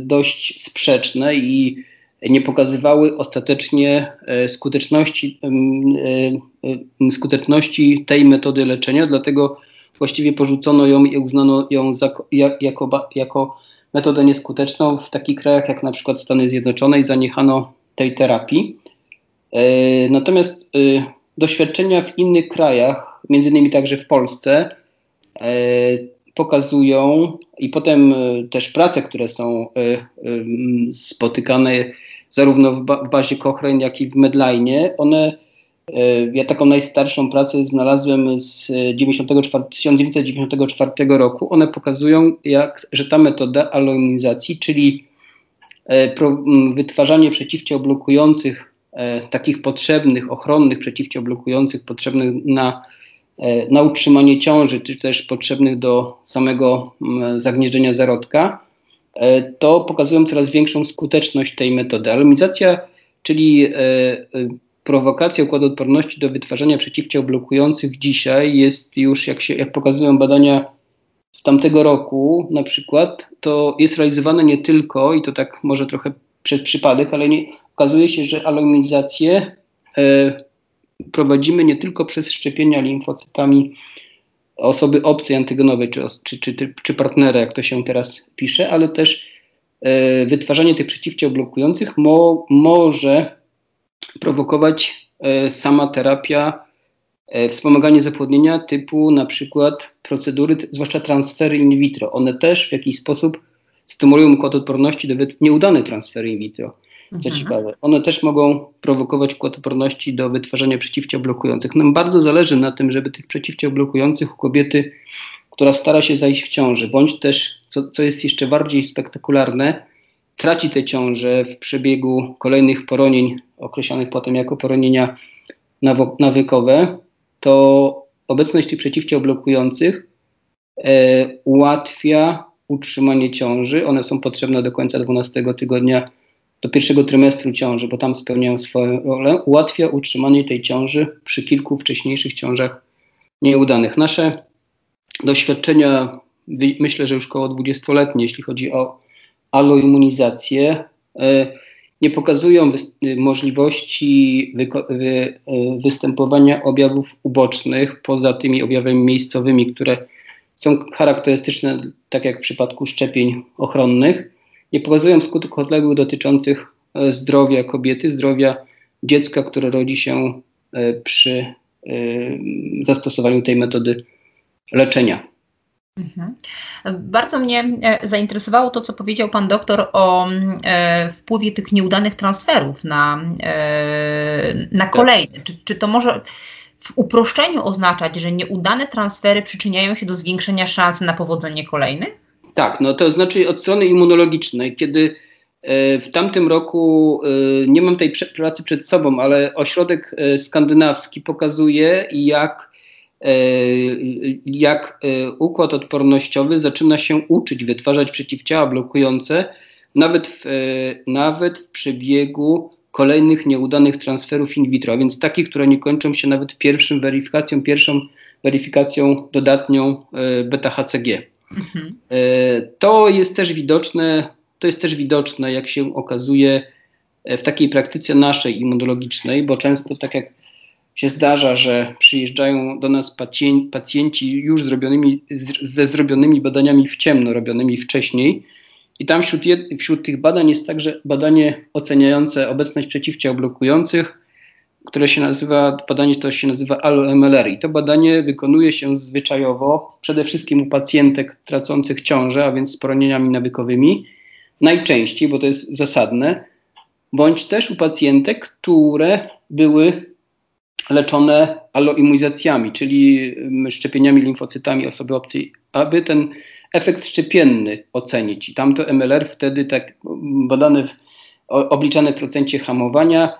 dość sprzeczne i nie pokazywały ostatecznie skuteczności, skuteczności tej metody leczenia, dlatego właściwie porzucono ją i uznano ją za, jako, jako metodę nieskuteczną w takich krajach jak na przykład Stany Zjednoczone i zaniechano tej terapii. E, natomiast e, doświadczenia w innych krajach, między innymi także w Polsce, e, pokazują i potem też prace, które są spotykane zarówno w bazie Cochrane, jak i w Medline, one E, ja taką najstarszą pracę znalazłem z 94, 1994 roku. One pokazują, jak, że ta metoda aluminizacji, czyli e, wytwarzanie przeciwciał blokujących, e, takich potrzebnych, ochronnych przeciwciał blokujących, potrzebnych na, na utrzymanie ciąży, czy też potrzebnych do samego zagnieżdżenia zarodka, to pokazują coraz większą skuteczność tej metody. Aluminizacja, czyli prowokacja układu odporności do wytwarzania przeciwciał blokujących dzisiaj jest już, jak, się, jak pokazują badania z tamtego roku na przykład, to jest realizowane nie tylko, i to tak może trochę przez przypadek, ale nie, okazuje się, że aluminizację e, prowadzimy nie tylko przez szczepienia limfocytami osoby obcej antygenowej czy, czy, czy, czy partnera, jak to się teraz pisze, ale też e, wytwarzanie tych przeciwciał blokujących mo, może prowokować e, sama terapia, e, wspomaganie zapłodnienia typu na przykład procedury, zwłaszcza transfery in vitro. One też w jakiś sposób stymulują układ odporności do nieudane transfery in vitro. Co mhm. ciekawe, one też mogą prowokować układ odporności do wytwarzania przeciwciał blokujących. Nam bardzo zależy na tym, żeby tych przeciwciał blokujących u kobiety, która stara się zajść w ciąży, bądź też, co, co jest jeszcze bardziej spektakularne, traci te ciąże w przebiegu kolejnych poronień, określanych potem jako poronienia nawykowe, to obecność tych przeciwciał blokujących e, ułatwia utrzymanie ciąży. One są potrzebne do końca 12 tygodnia, do pierwszego trymestru ciąży, bo tam spełniają swoją rolę. Ułatwia utrzymanie tej ciąży przy kilku wcześniejszych ciążach nieudanych. Nasze doświadczenia, myślę, że już około 20-letnie, jeśli chodzi o aloimmunizację, e, nie pokazują możliwości wy wy e, występowania objawów ubocznych poza tymi objawami miejscowymi, które są charakterystyczne, tak jak w przypadku szczepień ochronnych. Nie pokazują skutków odległych dotyczących e, zdrowia kobiety, zdrowia dziecka, które rodzi się przy zastosowaniu tej metody leczenia. Mhm. Bardzo mnie e, zainteresowało to, co powiedział pan doktor o e, wpływie tych nieudanych transferów na, e, na tak. kolejne. Czy, czy to może w uproszczeniu oznaczać, że nieudane transfery przyczyniają się do zwiększenia szans na powodzenie kolejnych? Tak, no to znaczy od strony immunologicznej, kiedy w tamtym roku, nie mam tej pracy przed sobą, ale ośrodek skandynawski pokazuje, jak E, jak e, układ odpornościowy zaczyna się uczyć wytwarzać przeciwciała blokujące, nawet w, e, nawet w przebiegu kolejnych nieudanych transferów in vitro, więc takich, które nie kończą się nawet pierwszą weryfikacją, pierwszą weryfikacją dodatnią beta-HCG. Mhm. To jest też widoczne, to jest też widoczne, jak się okazuje w takiej praktyce naszej immunologicznej, bo często, tak jak się zdarza, że przyjeżdżają do nas pacjenci, pacjenci już zrobionymi, ze zrobionymi badaniami w ciemno, robionymi wcześniej. I tam wśród, wśród tych badań jest także badanie oceniające obecność przeciwciał blokujących, które się nazywa, badanie to się nazywa ALO-MLR. I to badanie wykonuje się zwyczajowo przede wszystkim u pacjentek tracących ciążę, a więc z poronieniami nawykowymi, najczęściej, bo to jest zasadne, bądź też u pacjentek, które były leczone aloimmunizacjami, czyli mm, szczepieniami limfocytami osoby obcej, aby ten efekt szczepienny ocenić. I tamto MLR wtedy tak mm, badane, w, obliczane w procencie hamowania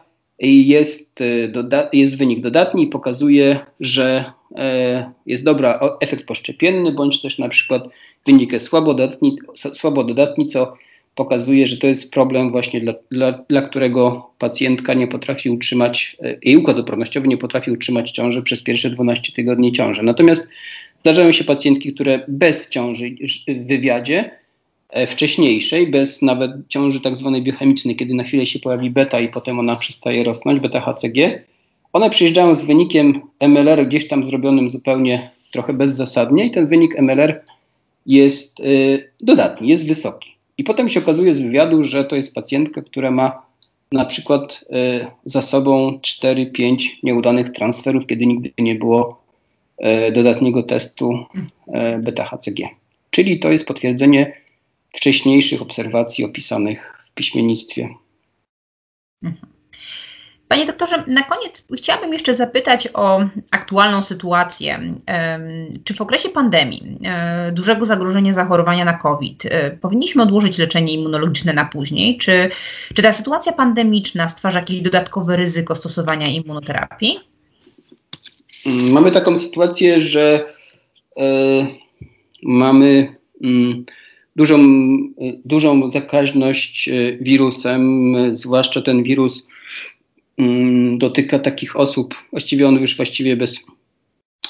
jest, y, jest wynik dodatni i pokazuje, że e, jest dobra, efekt poszczepienny, bądź też na przykład wynik słabodatni, słabododatni, co pokazuje, że to jest problem właśnie dla, dla, dla którego pacjentka nie potrafi utrzymać, e, jej układ odpornościowy nie potrafi utrzymać ciąży przez pierwsze 12 tygodni ciąży. Natomiast zdarzają się pacjentki, które bez ciąży w wywiadzie wcześniejszej, bez nawet ciąży tak zwanej biochemicznej, kiedy na chwilę się pojawi beta i potem ona przestaje rosnąć, beta HCG, one przyjeżdżają z wynikiem MLR gdzieś tam zrobionym zupełnie trochę bezzasadnie i ten wynik MLR jest y, dodatni, jest wysoki. I potem się okazuje z wywiadu, że to jest pacjentka, która ma na przykład y, za sobą 4-5 nieudanych transferów, kiedy nigdy nie było y, dodatniego testu beta-HCG. Czyli to jest potwierdzenie wcześniejszych obserwacji opisanych w piśmiennictwie. Panie doktorze, na koniec chciałabym jeszcze zapytać o aktualną sytuację. Czy w okresie pandemii, e, dużego zagrożenia zachorowania na COVID, e, powinniśmy odłożyć leczenie immunologiczne na później? Czy, czy ta sytuacja pandemiczna stwarza jakieś dodatkowe ryzyko stosowania immunoterapii? Mm, mamy taką sytuację, że y, mamy y, dużą, dużą zakaźność wirusem, zwłaszcza ten wirus Mm, dotyka takich osób, właściwie on już właściwie bez,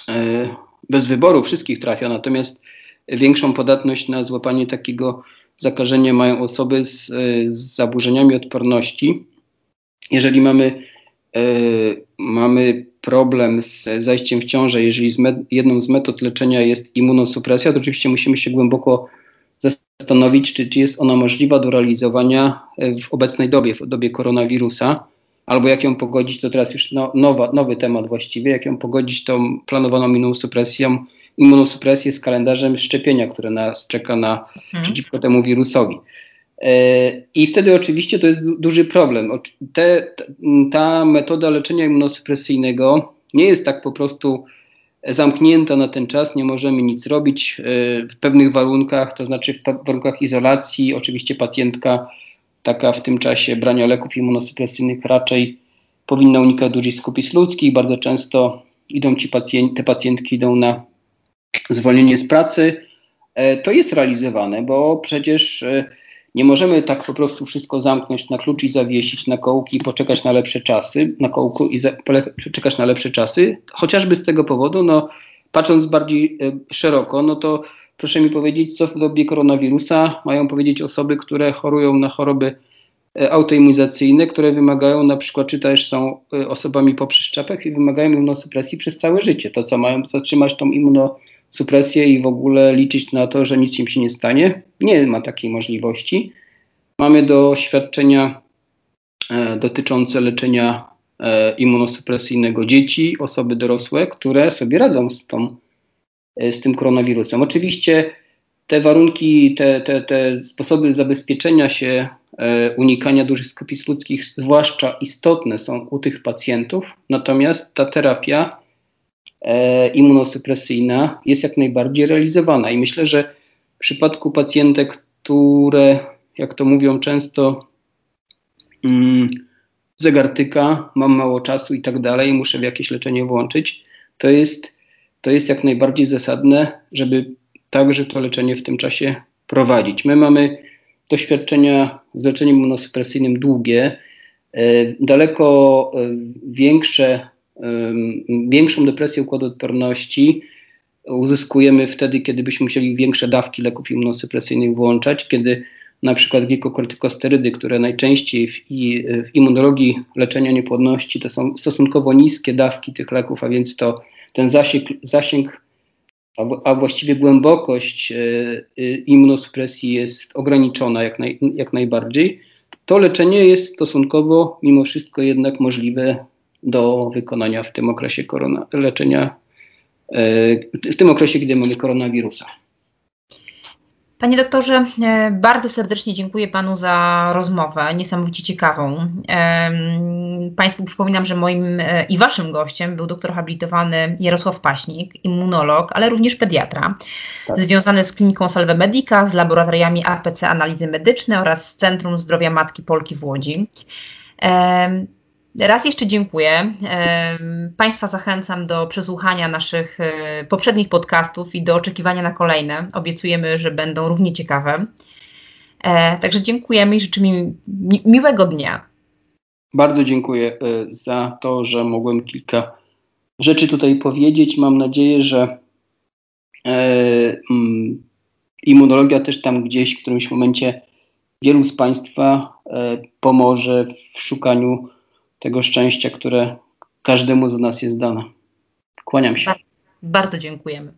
e, bez wyboru wszystkich trafia, natomiast większą podatność na złapanie takiego zakażenia mają osoby z, e, z zaburzeniami odporności. Jeżeli mamy, e, mamy problem z zajściem w ciążę, jeżeli z jedną z metod leczenia jest immunosupresja, to oczywiście musimy się głęboko zastanowić, czy, czy jest ona możliwa do realizowania w obecnej dobie, w dobie koronawirusa albo jak ją pogodzić, to teraz już no, nowa, nowy temat właściwie, jak ją pogodzić tą planowaną immunosupresją, immunosupresję z kalendarzem szczepienia, które nas czeka na, mhm. przeciwko temu wirusowi. E, I wtedy oczywiście to jest duży problem. Te, ta metoda leczenia immunosupresyjnego nie jest tak po prostu zamknięta na ten czas, nie możemy nic robić e, w pewnych warunkach, to znaczy w warunkach izolacji. Oczywiście pacjentka taka w tym czasie brania leków immunosupresyjnych raczej powinna unikać dużych skupisk ludzkich. Bardzo często idą ci pacjent, te pacjentki idą na zwolnienie z pracy. E, to jest realizowane, bo przecież e, nie możemy tak po prostu wszystko zamknąć na klucz i zawiesić na kołki i poczekać na lepsze czasy, na kołku i poczekać na lepsze czasy. Chociażby z tego powodu, no, patrząc bardziej e, szeroko, no to Proszę mi powiedzieć, co w dobie koronawirusa mają powiedzieć osoby, które chorują na choroby e, autoimmunizacyjne, które wymagają na przykład, czy też są e, osobami po przeszczepach i wymagają immunosupresji przez całe życie. To co mają zatrzymać tą immunosupresję i w ogóle liczyć na to, że nic im się nie stanie, nie ma takiej możliwości. Mamy doświadczenia e, dotyczące leczenia e, immunosupresyjnego dzieci, osoby dorosłe, które sobie radzą z tą E, z tym koronawirusem. Oczywiście te warunki, te, te, te sposoby zabezpieczenia się, e, unikania dużych skupisk ludzkich, zwłaszcza istotne są u tych pacjentów, natomiast ta terapia immunosupresyjna jest jak najbardziej realizowana i myślę, że w przypadku pacjentek, które, jak to mówią często, mm, zegartyka, mam mało czasu i tak dalej, muszę w jakieś leczenie włączyć, to jest to jest jak najbardziej zasadne, żeby także to leczenie w tym czasie prowadzić. My mamy doświadczenia z leczeniem immunosupresyjnym długie, e, daleko e, większe, większą depresję układu odporności uzyskujemy wtedy, kiedy byśmy musieli większe dawki leków immunosupresyjnych włączać, kiedy na przykład glikokortykosterydy, które najczęściej w, w immunologii leczenia niepłodności to są stosunkowo niskie dawki tych leków, a więc to ten zasięg, zasięg a, właściwie głębokość y, immunosupresji jest ograniczona jak, naj, jak najbardziej, to leczenie jest stosunkowo mimo wszystko jednak możliwe do wykonania w tym okresie korona, leczenia, y, w tym okresie, kiedy mamy koronawirusa. Panie doktorze, e, bardzo serdecznie dziękuję Panu za rozmowę, niesamowicie ciekawą. Państwu przypominam, że moim e, i Waszym gościem był doktor habilitowany Jarosław Paśnik, immunolog, ale również pediatra, tak. związany z kliniką Salve Medica, z laboratoriami APC Analizy Medyczne oraz z Centrum Zdrowia Matki Polki w Łodzi. Raz jeszcze dziękuję. Państwa zachęcam do przesłuchania naszych e, poprzednich podcastów i do oczekiwania na kolejne. Obiecujemy, że będą równie ciekawe. E, także dziękujemy i życzymy mi miłego dnia. Bardzo dziękuję e, za to, że mogłem kilka rzeczy tutaj powiedzieć. Mam nadzieję, że mm, immunologia też tam gdzieś w którymś momencie wielu z Państwa pomoże w szukaniu tego szczęścia, które każdemu z nas jest dane. Kłaniam się. Bardzo dziękujemy.